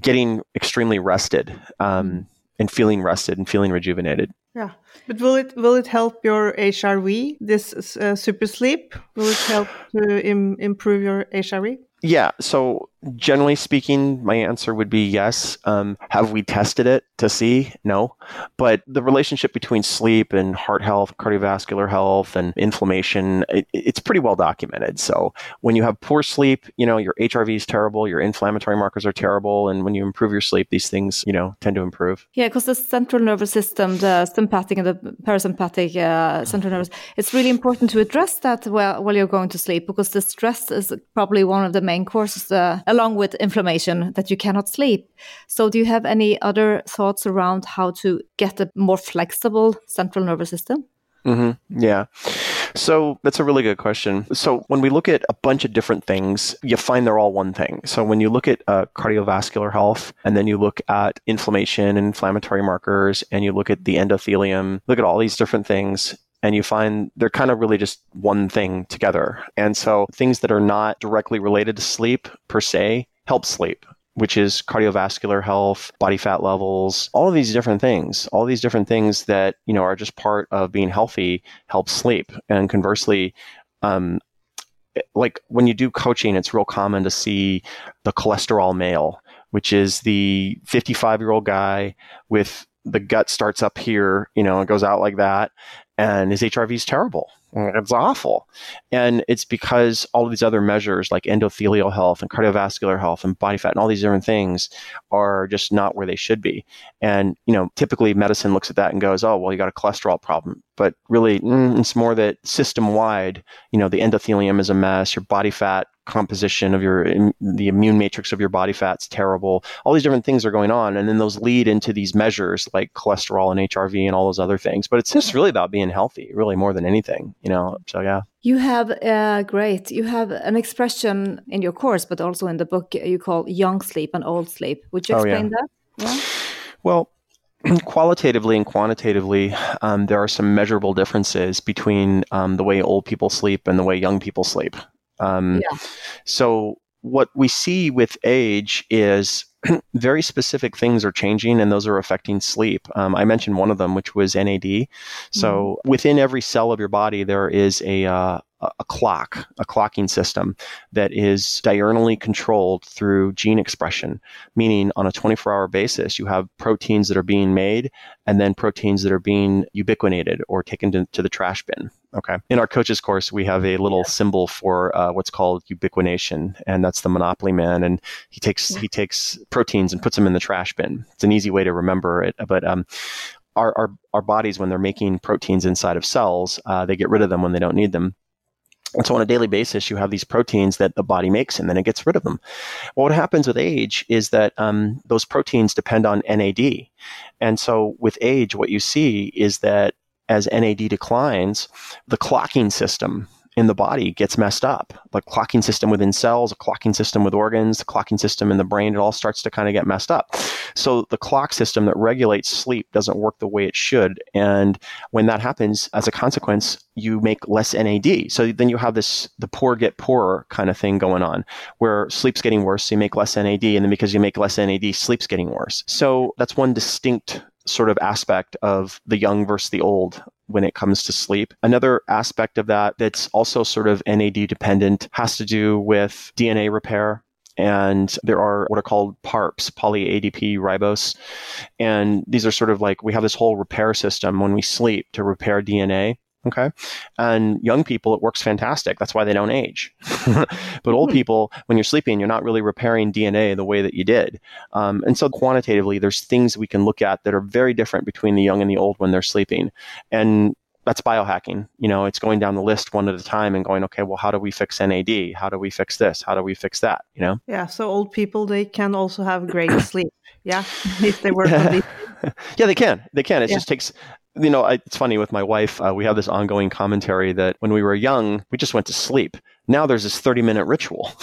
getting extremely rested. Um, and feeling rested and feeling rejuvenated. Yeah, but will it will it help your HRV? This uh, super sleep will it help to Im improve your HRV? Yeah. So generally speaking, my answer would be yes. Um, have we tested it to see? No. But the relationship between sleep and heart health, cardiovascular health, and inflammation, it, it's pretty well documented. So when you have poor sleep, you know, your HRV is terrible, your inflammatory markers are terrible. And when you improve your sleep, these things, you know, tend to improve. Yeah, because the central nervous system, the sympathetic and the parasympathetic uh, central nervous, it's really important to address that while, while you're going to sleep because the stress is probably one of the main causes. Uh, along with inflammation that you cannot sleep. So, do you have any other thoughts around how to get a more flexible central nervous system? Mm-hmm. Yeah. So that's a really good question. So when we look at a bunch of different things, you find they're all one thing. So when you look at uh, cardiovascular health, and then you look at inflammation and inflammatory markers, and you look at the endothelium, look at all these different things, and you find they're kind of really just one thing together. And so things that are not directly related to sleep per se help sleep which is cardiovascular health, body fat levels, all of these different things, all these different things that, you know, are just part of being healthy help sleep. And conversely, um, like when you do coaching, it's real common to see the cholesterol male, which is the 55 year old guy with the gut starts up here, you know, it goes out like that and his HRV is terrible. Mm. It's awful. And it's because all of these other measures like endothelial health and cardiovascular health and body fat and all these different things are just not where they should be. And, you know, typically medicine looks at that and goes, oh, well, you got a cholesterol problem. But really, mm, it's more that system wide, you know, the endothelium is a mess, your body fat composition of your the immune matrix of your body fat's terrible all these different things are going on and then those lead into these measures like cholesterol and hrv and all those other things but it's just really about being healthy really more than anything you know so yeah. You have uh, great you have an expression in your course but also in the book you call young sleep and old sleep. Would you explain oh, yeah. that? Yeah? Well qualitatively and quantitatively, um, there are some measurable differences between um, the way old people sleep and the way young people sleep. Um, yeah. So what we see with age is very specific things are changing and those are affecting sleep. Um, I mentioned one of them, which was NAD. So mm. within every cell of your body, there is a, uh, a clock, a clocking system that is diurnally controlled through gene expression, meaning on a 24 hour basis, you have proteins that are being made and then proteins that are being ubiquinated or taken to, to the trash bin. Okay. In our coaches course, we have a little symbol for uh, what's called ubiquination, and that's the Monopoly Man. And he takes he takes proteins and puts them in the trash bin. It's an easy way to remember it, but um, our, our, our bodies, when they're making proteins inside of cells, uh, they get rid of them when they don't need them. And so on a daily basis, you have these proteins that the body makes and then it gets rid of them. Well, what happens with age is that um, those proteins depend on NAD. And so with age, what you see is that as NAD declines, the clocking system in the body gets messed up. The clocking system within cells, a clocking system with organs, the clocking system in the brain, it all starts to kind of get messed up. So the clock system that regulates sleep doesn't work the way it should. And when that happens, as a consequence, you make less NAD. So then you have this the poor get poorer kind of thing going on, where sleep's getting worse, so you make less NAD, and then because you make less NAD, sleep's getting worse. So that's one distinct sort of aspect of the young versus the old when it comes to sleep. Another aspect of that that's also sort of NAD dependent has to do with DNA repair. And there are what are called PARPs, poly ADP ribose. And these are sort of like we have this whole repair system when we sleep to repair DNA. Okay. And young people, it works fantastic. That's why they don't age. but old people, when you're sleeping, you're not really repairing DNA the way that you did. Um, and so quantitatively, there's things we can look at that are very different between the young and the old when they're sleeping. And that's biohacking. You know, it's going down the list one at a time and going, okay, well, how do we fix NAD? How do we fix this? How do we fix that? You know? Yeah. So old people, they can also have great sleep. Yeah. If they work on these. yeah, they can. They can. It Yeah. just takes, you know, I, it's funny with my wife. Uh, we have this ongoing commentary that when we were young, we just went to sleep. Now there's this 30 minute ritual.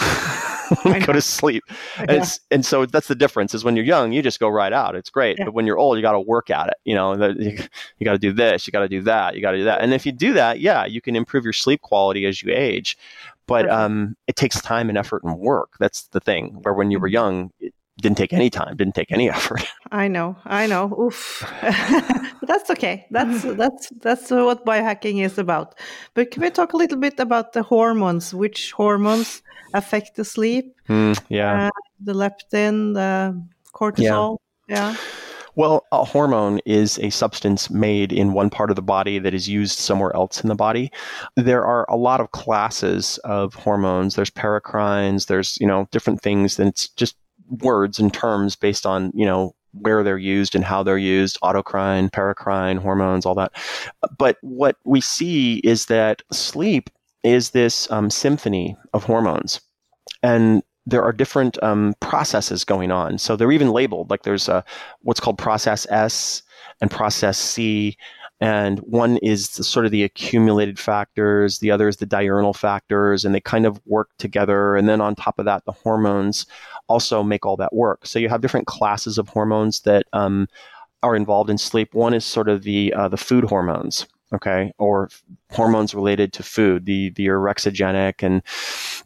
when we go to sleep. And, it's, and so that's the difference is when you're young, you just go right out. It's great. Yeah. But when you're old, you got to work at it. You know, you, you got to do this, you got to do that, you got to do that. And if you do that, yeah, you can improve your sleep quality as you age. But um, it takes time and effort and work. That's the thing. Where when you were Mm-hmm. young, it didn't take any time, didn't take any effort. I know, I know. Oof. but that's okay. That's that's that's what biohacking is about. But can we talk a little bit about the hormones? Which hormones affect the sleep? Mm, yeah. Uh, the leptin, the cortisol. Yeah. Well, a hormone is a substance made in one part of the body that is used somewhere else in the body. There are a lot of classes of hormones. There's paracrines, there's, you know, different things, and it's just words and terms based on, you know, where they're used and how they're used, autocrine, paracrine, hormones, all that. But what we see is that sleep is this um, symphony of hormones. And there are different um, processes going on. So they're even labeled like there's a, what's called process S and process C. And one is the, sort of the accumulated factors, the other is the diurnal factors, and they kind of work together. And then on top of that, the hormones also make all that work. So you have different classes of hormones that um, are involved in sleep. One is sort of the uh, the food hormones, okay, or f- hormones related to food, the the orexigenic, and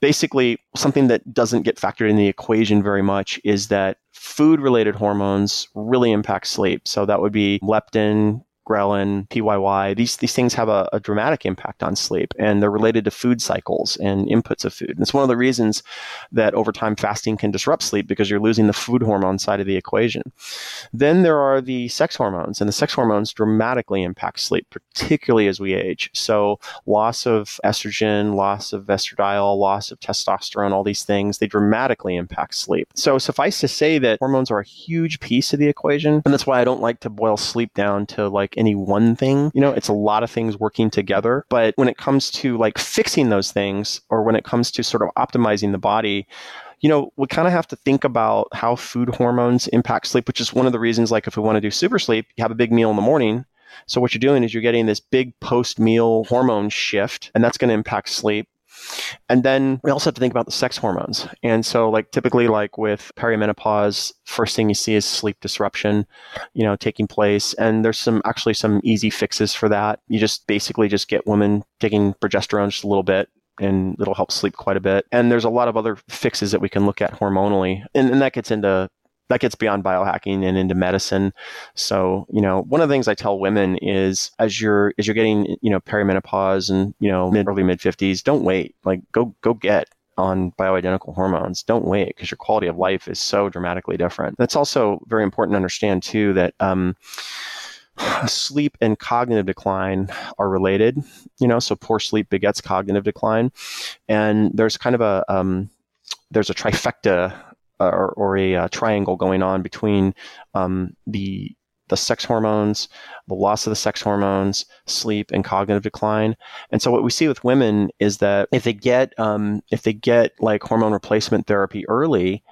basically something that doesn't get factored in the equation very much is that food related hormones really impact sleep. So that would be leptin, ghrelin, PYY. These these things have a, a dramatic impact on sleep, and they're related to food cycles and inputs of food. And it's one of the reasons that over time fasting can disrupt sleep because you're losing the food hormone side of the equation. Then there are the sex hormones, and the sex hormones dramatically impact sleep, particularly as we age. So loss of estrogen, loss of estradiol, loss of testosterone, all these things, they dramatically impact sleep. So suffice to say that hormones are a huge piece of the equation. And that's why I don't like to boil sleep down to like any one thing. You know, it's a lot of things working together. But when it comes to like fixing those things or when it comes to sort of optimizing the body, you know, we kind of have to think about how food hormones impact sleep, which is one of the reasons, like, if we want to do super sleep, you have a big meal in the morning. So, what you're doing is you're getting this big post meal hormone shift, and that's going to impact sleep. And then we also have to think about the sex hormones. And so, like, typically, like with perimenopause, first thing you see is sleep disruption, you know, taking place. And there's some actually some easy fixes for that. You just basically just get women taking progesterone just a little bit and it'll help sleep quite a bit. And there's a lot of other fixes that we can look at hormonally, and, and that gets into that gets beyond biohacking and into medicine. So, you know, one of the things I tell women is as you're as you're getting, you know, perimenopause and, you know, mid early mid 50s, don't wait. Like go go get on bioidentical hormones. Don't wait because your quality of life is so dramatically different. That's also very important to understand too that um sleep and cognitive decline are related you know so poor sleep begets cognitive decline and there's kind of a um, there's a trifecta or, or a uh, triangle going on between um, the the sex hormones, the loss of the sex hormones, sleep, and cognitive decline. And so, what we see with women is that if they get um, if they get like hormone replacement therapy early,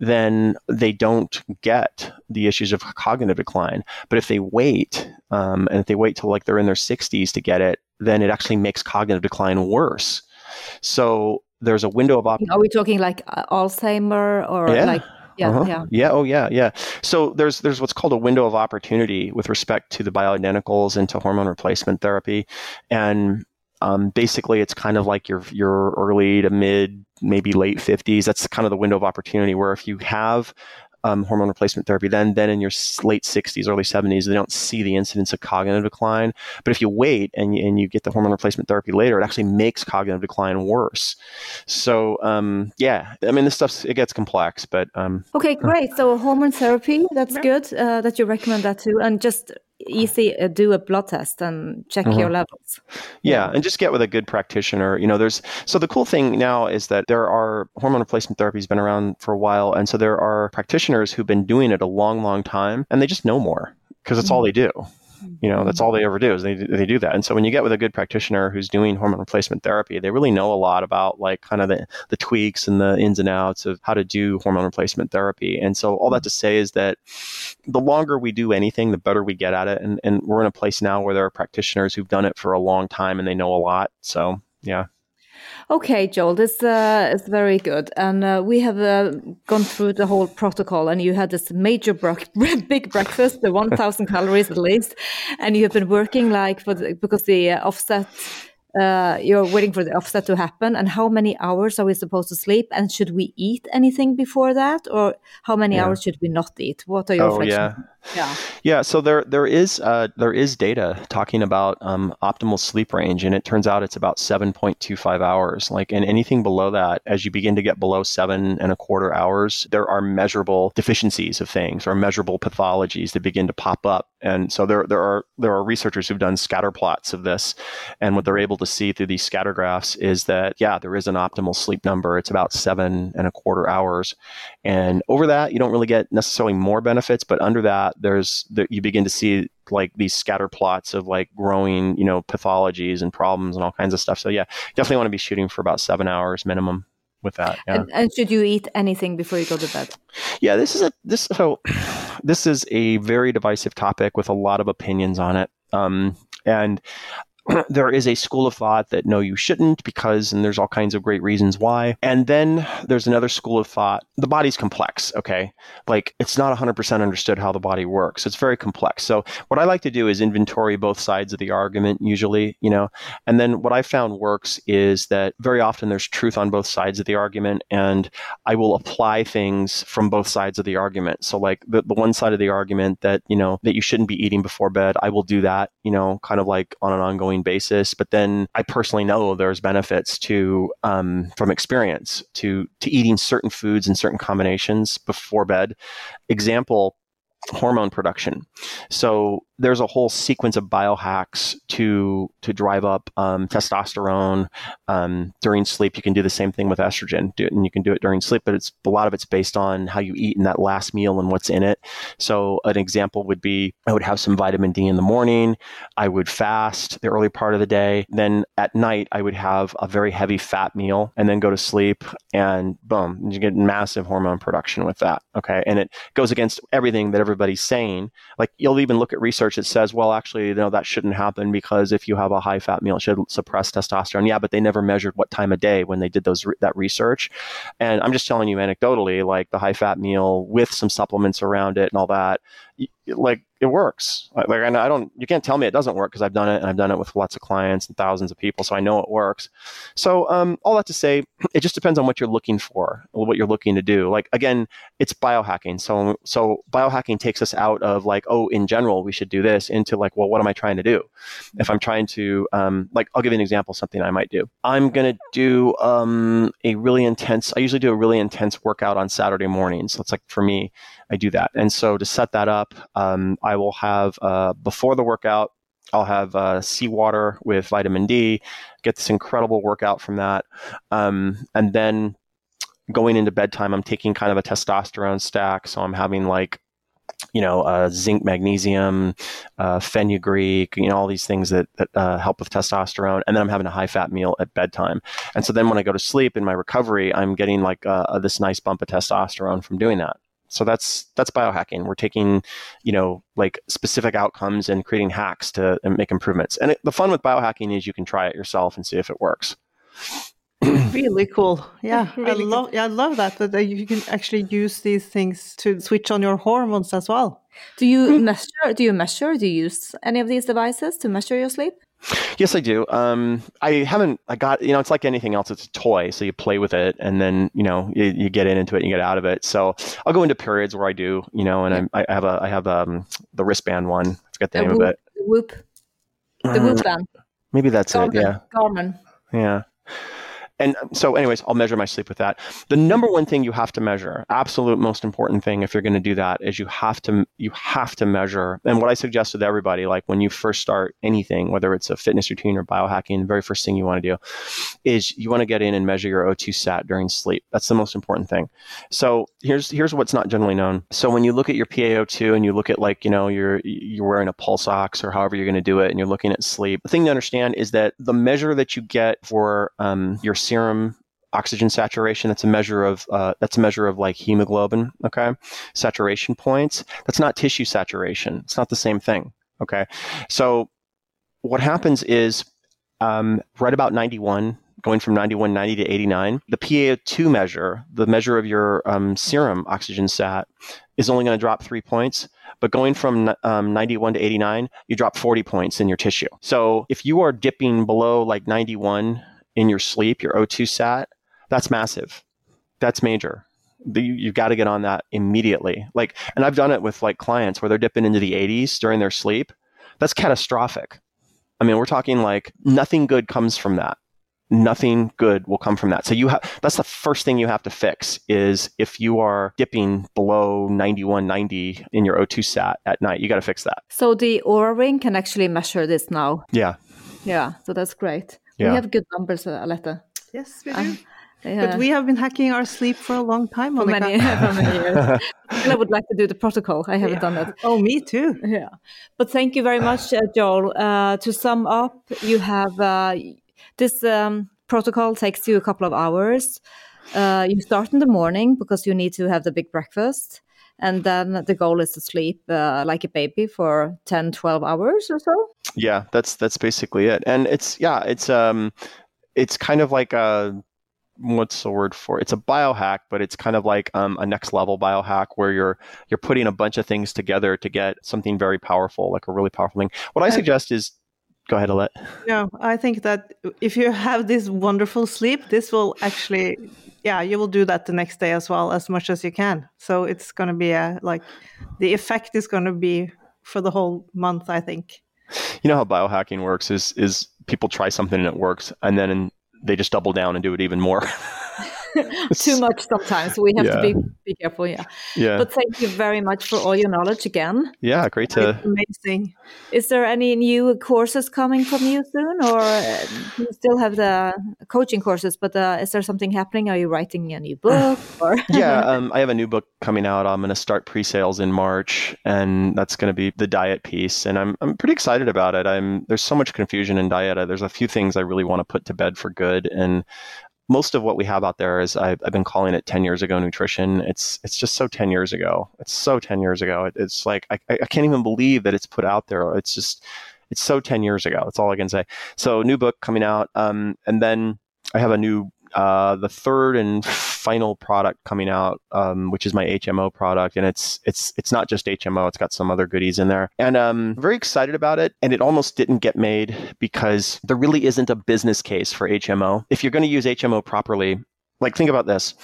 then they don't get the issues of cognitive decline. But if they wait, um, and if they wait till like they're in their 60s to get it, then it actually makes cognitive decline worse. So there's a window of opportunity. Are we talking like Alzheimer or Yeah. like yeah, Uh-huh. yeah. Yeah. Oh, yeah. Yeah. So there's there's what's called a window of opportunity with respect to the bioidenticals and to hormone replacement therapy, and um, basically it's kind of like your your early to mid, maybe late 50s. That's kind of the window of opportunity where if you have um, hormone replacement therapy, then then in your late 60s, early 70s, they don't see the incidence of cognitive decline. But if you wait and you, and you get the hormone replacement therapy later, it actually makes cognitive decline worse. So um, yeah, I mean this stuff it gets complex, but um, Okay, great. So hormone therapy, that's good uh, that you recommend that too. And just easy uh, do a blood test and check Mhm. your levels. Yeah, and just get with a good practitioner. You know, there's so the cool thing now is that there are hormone replacement therapy has been around for a while, and so there are practitioners who've been doing it a long, long time, and they just know more because it's all they do. You know, that's all they ever do is they they do that. And so when you get with a good practitioner who's doing hormone replacement therapy, they really know a lot about like kind of the the tweaks and the ins and outs of how to do hormone replacement therapy. And so all that to say is that the longer we do anything, the better we get at it. And and we're in a place now where there are practitioners who've done it for a long time and they know a lot. So yeah. Okay, Joel, this uh, is very good, and uh, we have uh, gone through the whole protocol. And you had this major big breakfast, the one thousand calories at least, and you have been working like for the, because the uh, offset. Uh, you're waiting for the offset to happen, and how many hours are we supposed to sleep? And should we eat anything before that, or how many Yeah. hours should we not eat? What are your Oh yeah. Yeah. Yeah, so there there is uh, there is data talking about um, optimal sleep range, and it turns out it's about seven point two five hours. Like, and anything below that, as you begin to get below seven and a quarter hours, there are measurable deficiencies of things or measurable pathologies that begin to pop up. And so there there are there are researchers who've done scatter plots of this, and what they're able to see through these scatter graphs is that yeah, there is an optimal sleep number. It's about seven and a quarter hours, and over that, you don't really get necessarily more benefits, but under that, there's that you begin to see like these scatter plots of like growing, you know, pathologies and problems and all kinds of stuff. So yeah, definitely want to be shooting for about seven hours minimum with that. Yeah. And, and should you eat anything before you go to bed? Yeah, this is a this so this is a very divisive topic with a lot of opinions on it. Um, and there is a school of thought that no, you shouldn't because, and there's all kinds of great reasons why. And then there's another school of thought. The body's complex, okay? Like it's not 100% understood how the body works. It's very complex. So what I like to do is inventory both sides of the argument usually, you know. And then what I found works is that very often there's truth on both sides of the argument and I will apply things from both sides of the argument. So like the, the one side of the argument that, you know, that you shouldn't be eating before bed, I will do that, you know, kind of like on an ongoing basis. But then I personally know there's benefits to um, from experience to to eating certain foods and certain combinations before bed. Example, hormone production. So there's a whole sequence of biohacks to to drive up um, testosterone um, during sleep. You can do the same thing with estrogen, do it, and you can do it during sleep. But it's a lot of it's based on how you eat in that last meal and what's in it. So an example would be I would have some vitamin D in the morning. I would fast the early part of the day. Then at night I would have a very heavy fat meal and then go to sleep. And boom, you get massive hormone production with that. Okay, and it goes against everything that everybody's saying. Like you'll even look at research that says, well, actually, you know, that shouldn't happen because if you have a high fat meal, it should suppress testosterone. Yeah, but they never measured what time of day when they did those that research. And I'm just telling you anecdotally, like the high fat meal with some supplements around it and all that, like it works. Like, I don't, you can't tell me it doesn't work because I've done it and I've done it with lots of clients and thousands of people, so I know it works. So um, all that to say, it just depends on what you're looking for, what you're looking to do. Like again, it's biohacking. So so biohacking takes us out of like, oh, in general, we should do this into like, well, what am I trying to do? If I'm trying to um, like, I'll give you an example, something I might do. I'm gonna do um, a really intense. I usually do a really intense workout on Saturday mornings. That's like for me, I do that. And so to set that up, um, I will have uh, before the workout. I'll have uh, seawater with vitamin D, get this incredible workout from that. Um, and then going into bedtime, I'm taking kind of a testosterone stack. So I'm having like, you know, uh, zinc, magnesium, uh, fenugreek, you know, all these things that, that uh, help with testosterone. And then I'm having a high fat meal at bedtime. And so then when I go to sleep in my recovery, I'm getting like uh, this nice bump of testosterone from doing that. So that's that's biohacking. We're taking, you know, like specific outcomes and creating hacks to make improvements. And it, the fun with biohacking is you can try it yourself and see if it works. really cool. Yeah, Really I good. love. Yeah, I love that that you can actually use these things to switch on your hormones as well. Do you hmm? measure? Do you measure? Do you use any of these devices to measure your sleep? Yes, I do. Um, I haven't. I got. You know, it's like anything else. It's a toy, so you play with it, and then you know you, you get in into it, and you get out of it. So I'll go into periods where I do. You know, and I'm, I have a. I have um the wristband one. I forget the name Whoop, of it. the Whoop, the Uh, Whoop band. maybe that's it. Yeah. Garmin. Yeah. And so, anyways, I'll measure my sleep with that. The number one thing you have to measure, absolute most important thing, if you're going to do that, is you have to you have to measure. And what I suggest with everybody, like when you first start anything, whether it's a fitness routine or biohacking, the very first thing you want to do is you want to get in and measure your O2 sat during sleep. That's the most important thing. So here's here's what's not generally known. So when you look at your PaO2 and you look at like you know you're you're wearing a pulse ox or however you're going to do it, and you're looking at sleep, the thing to understand is that the measure that you get for um, your serum oxygen saturation. That's a measure of uh, that's a measure of like hemoglobin okay? Saturation points. That's not tissue saturation. It's not the same thing okay? So what happens is um, right about 91 going from 91 90 to 89 the PaO2 measure the measure of your um, serum oxygen sat is only going to drop three points but going from um, 91 to 89 you drop 40 points in your tissue. So if you are dipping below like 91 in your sleep, your O2 sat, that's massive. That's major. You, you've got to get on that immediately. Like, and I've done it with like clients where they're dipping into the 80s during their sleep. That's catastrophic. I mean, we're talking like nothing good comes from that. Nothing good will come from that. So you have that's the first thing you have to fix is if you are dipping below 91, 90 in your O2 sat at night, you got to fix that. So the Oura Ring can actually measure this now. Yeah. Yeah, so that's great. Yeah. We have good numbers, Aletta. Yes, we do. Um, But we have been hacking our sleep for a long time, for Monica. many, for many years. I would like to do the protocol. I haven't done that. Oh, me too. Yeah. But thank you very much, uh, Joel. Uh, to sum up, you have uh, this um, protocol takes you a couple of hours. Uh, you start in the morning because you need to have the big breakfast. And then the goal is to sleep uh, like a baby for 10, 12 hours or so. Yeah, that's that's basically it. And it's yeah, it's um it's kind of like a what's the word for it's a biohack but it's kind of like um, a next level biohack where you're you're putting a bunch of things together to get something very powerful like a really powerful thing what i suggest is go ahead Alette. No, I think that if you have this wonderful sleep, this will actually, yeah, you will do that the next day as well, as much as you can. So it's going to be a, like, the effect is going to be for the whole month, I think. you know how biohacking works is is people try something and it works and then they just double down and do it even more Too much sometimes. We have to be, be careful. Yeah. yeah But thank you very much for all your knowledge again. yeah great to It's amazing. Is there any new courses coming from you soon, or uh, you still have the coaching courses? But uh, is there something happening? Are you writing a new book? Or yeah, um, I have a new book coming out. I'm going to start pre-sales in March, and that's going to be the diet piece. And I'm I'm pretty excited about it. I'm there's so much confusion in diet. Uh, There's a few things I really want to put to bed for good, and most of what we have out there is I've, I've been calling it 10 years ago nutrition. It's it's just so 10 years ago. It's so 10 years ago. It, it's like I, I can't even believe that it's put out there. It's just it's so 10 years ago. That's all I can say. So new book coming out, um, and then I have a new uh, the third and final product coming out, um, which is my HMO product, and it's it's it's not just HMO; it's got some other goodies in there, and um, very excited about it. And it almost didn't get made because there really isn't a business case for HMO. If you're going to use HMO properly, like think about this: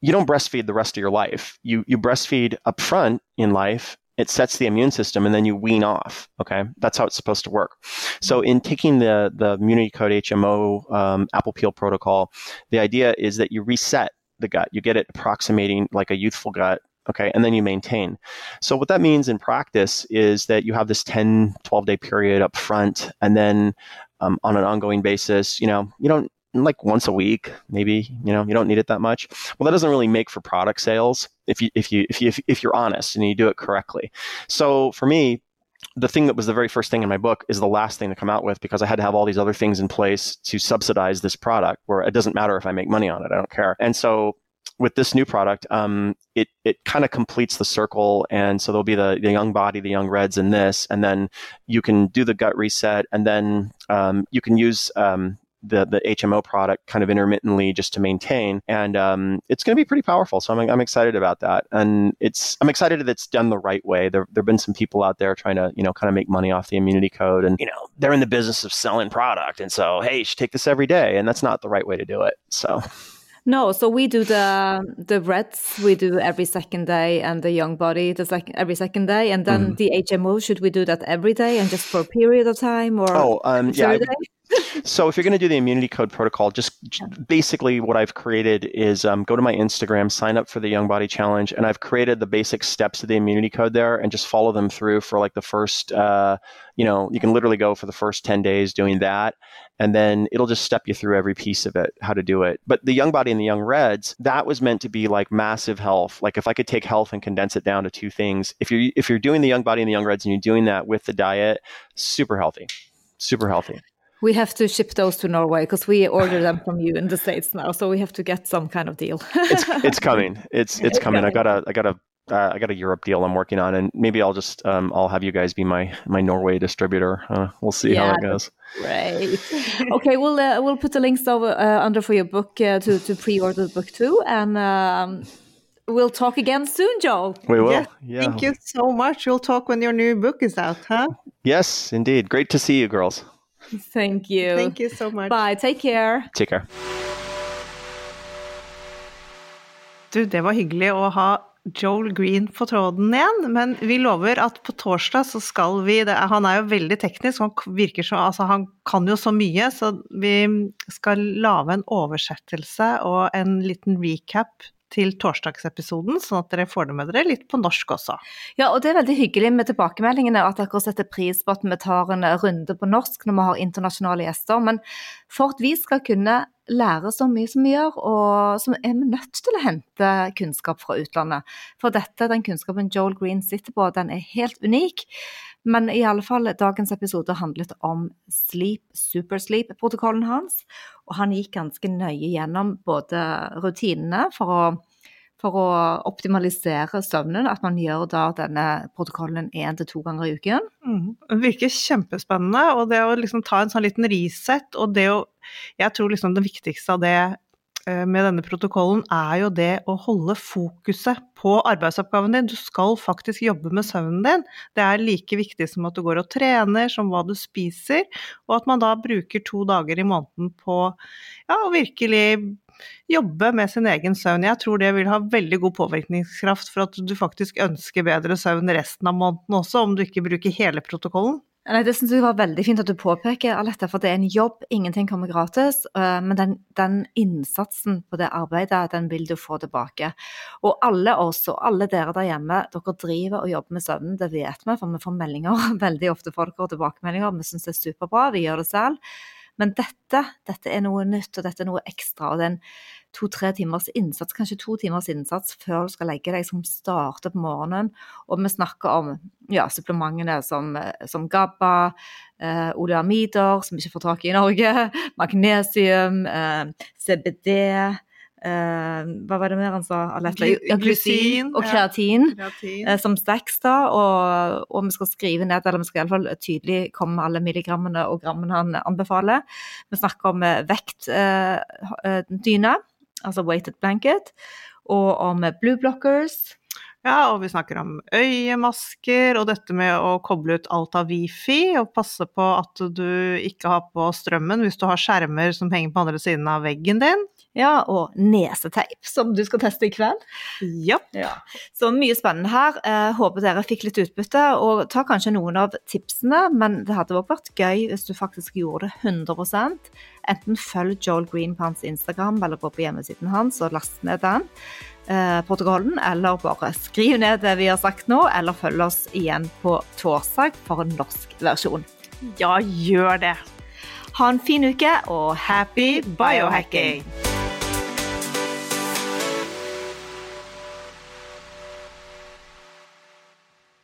you don't breastfeed the rest of your life. You you breastfeed up front in life. It sets the immune system, and then you wean off. Okay, that's how it's supposed to work. So, in taking the the Immunity Code HMO um, apple peel protocol, the idea is that you reset the gut. You get it approximating like a youthful gut. Okay, and then you maintain. So, what that means in practice is that you have this 10, 12 day period up front, and then um, on an ongoing basis, you know, you don't like once a week, maybe, you know, you don't need it that much. Well, that doesn't really make for product sales if you, if you, if you, if, you're honest and you do it correctly. So, for me, the thing that was the very first thing in my book is the last thing to come out with because I had to have all these other things in place to subsidize this product where it doesn't matter if I make money on it. I don't care. And so with this new product, um, it, it kind of completes the circle. And so there'll be the, the young body, the young reds in this, and then you can do the gut reset and then um, you can use um, the the HMO product kind of intermittently just to maintain, and um, it's going to be pretty powerful. So I'm I'm excited about that, and it's I'm excited that it's done the right way. There there've been some people out there trying to you know kind of make money off the immunity code, and you know they're in the business of selling product, and so hey, you should take this every day, and that's not the right way to do it. So. No, so we do the the reds we do every second day, and the young body the second every second day, and then Mhm. the HMO should we do that every day and just for a period of time or Oh, um, yeah. every I- day? So if you're going to do the immunity code protocol, just basically what I've created is um, go to my Instagram, sign up for the Young Body Challenge, and I've created the basic steps of the immunity code there, and just follow them through for like the first, uh, you know, you can literally go for the first ten days doing that, and then it'll just step you through every piece of it, how to do it. But the Young Body and the Young Reds, that was meant to be like massive health. Like if I could take health and condense it down to two things, if you're if you're doing the Young Body and the Young Reds and you're doing that with the diet, super healthy, super healthy. We have to ship those to Norway because we order them from you in the states now, so we have to get some kind of deal. it's it's coming. It's it's coming. I got a I got a uh, I got a Europe deal I'm working on, and maybe I'll just um, I'll have you guys be my my Norway distributor. Uh, we'll see yeah, how it goes. Right. okay, we'll uh, we'll put the links over uh, under for your book uh, to to pre-order the book too, and. Um, we'll talk again soon, Joel. We will. Yeah. yeah. Thank you so much. We'll talk when your new book is out, huh? Yes, indeed. Great to see you, girls. Thank you. Thank you so much. Bye. Take care. Take care. Du, det var hyggelig å ha Joel Green på tråden igjen, men vi lover at på torsdag så skal vi det, Han er jo veldig teknisk, han virker så Altså, han kan jo så mye, så vi skal lage en oversettelse og en liten recap til torsdagsepisoden, sånn at dere får det med dere litt på norsk også. Ja, og det er veldig hyggelig med tilbakemeldingene, at dere setter pris på at vi tar en runde på norsk når vi har internasjonale gjester. Men for at vi skal kunne lære så mye som vi gjør, og så er vi nødt til å hente kunnskap fra utlandet. For dette, den kunnskapen Joel Green sitter på, den er helt unik. Men i alle fall, dagens episode handlet om sleep, supersleep-protokollen hans. Og han gikk ganske nøye gjennom både rutinene for å, for å optimalisere søvnen, at man gjør da denne protokollen én til to ganger i uken. Mm. Det virker kjempespennende, og det å liksom ta en sånn liten reset, og det å Jeg tror liksom det viktigste av det med denne protokollen, er jo det å holde fokuset på arbeidsoppgaven din. Du skal faktisk jobbe med søvnen din. Det er like viktig som at du går og trener, som hva du spiser, og at man da bruker to dager i måneden på ja, å virkelig jobbe med sin egen søvn. Jeg tror det vil ha veldig god påvirkningskraft for at du faktisk ønsker bedre søvn resten av måneden også, om du ikke bruker hele protokollen. Nei, Det synes jeg var veldig fint at du påpeker, Alette, for det er en jobb. Ingenting kommer gratis. Eh, men den, den, innsatsen på det arbeidet, den vil du få tilbake. Og alle oss og alle dere der hjemme, dere driver og jobber med søvnen, det vet vi, for vi får meldinger veldig ofte folk får tilbakemeldinger. Vi syns det er superbra, vi gjør det selv. Men dette, dette er noe nytt, og dette er noe ekstra. og det er en to-tre timers innsats, kanskje to timers innsats før du skal legge deg, som starter på morgenen. Og vi snakker om ja, supplementene som, som GABA, eh, oleamider, som vi ikke får tak i i Norge, magnesium, eh, CBD. Eh, hva var det mer han sa? Ja, glusin og kreatin, ja. eh, som stacks. da, og, og, vi skal skrive ned, eller vi skal iallfall tydelig komme med alle milligrammene og grammene han anbefaler. Vi snakker om eh, vektdyne. Altså weighted blanket, og om blue blockers. Ja, og vi snakker om øyemasker og dette med å koble ut alt av wifi og passe på at du ikke har på strømmen hvis du har skjermer som henger på andre siden av veggen din. Ja, og neseteip, som du skal teste i kveld. Yep. Ja. Så mye spennende her. Eh, håper dere fikk litt utbytte, og ta kanskje noen av tipsene, men det hadde også vært gøy hvis du faktisk gjorde det 100% Enten følg Joel Green på hans Instagram, eller gå på hjemmesiden hans og last ned den eh, protokollen, eller bare skriv ned det vi har sagt nå, eller følg oss igjen på torsdag for en norsk versjon. Ja, gjør det. Ha en fin uke, og happy biohacking!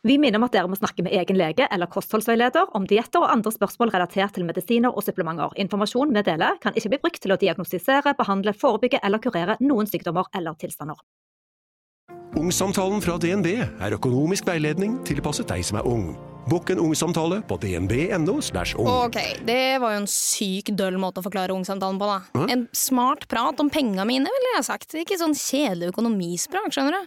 Vi minner om at dere må snakke med egen lege eller kostholdsveileder om dietter og andre spørsmål relatert til medisiner og supplementer. Informasjon vi deler, kan ikke bli brukt til å diagnostisere, behandle, forebygge eller kurere noen sykdommer eller tilstander. Ungsamtalen fra DNB er økonomisk veiledning tilpasset deg som er ung. Bukk en ungsamtale på dnb.no. ung. Ok, det var jo en syk døll måte å forklare ungsamtalen på, da. Hæ? En smart prat om penga mine, ville jeg sagt. Ikke sånn kjedelig økonomisprat, skjønner du.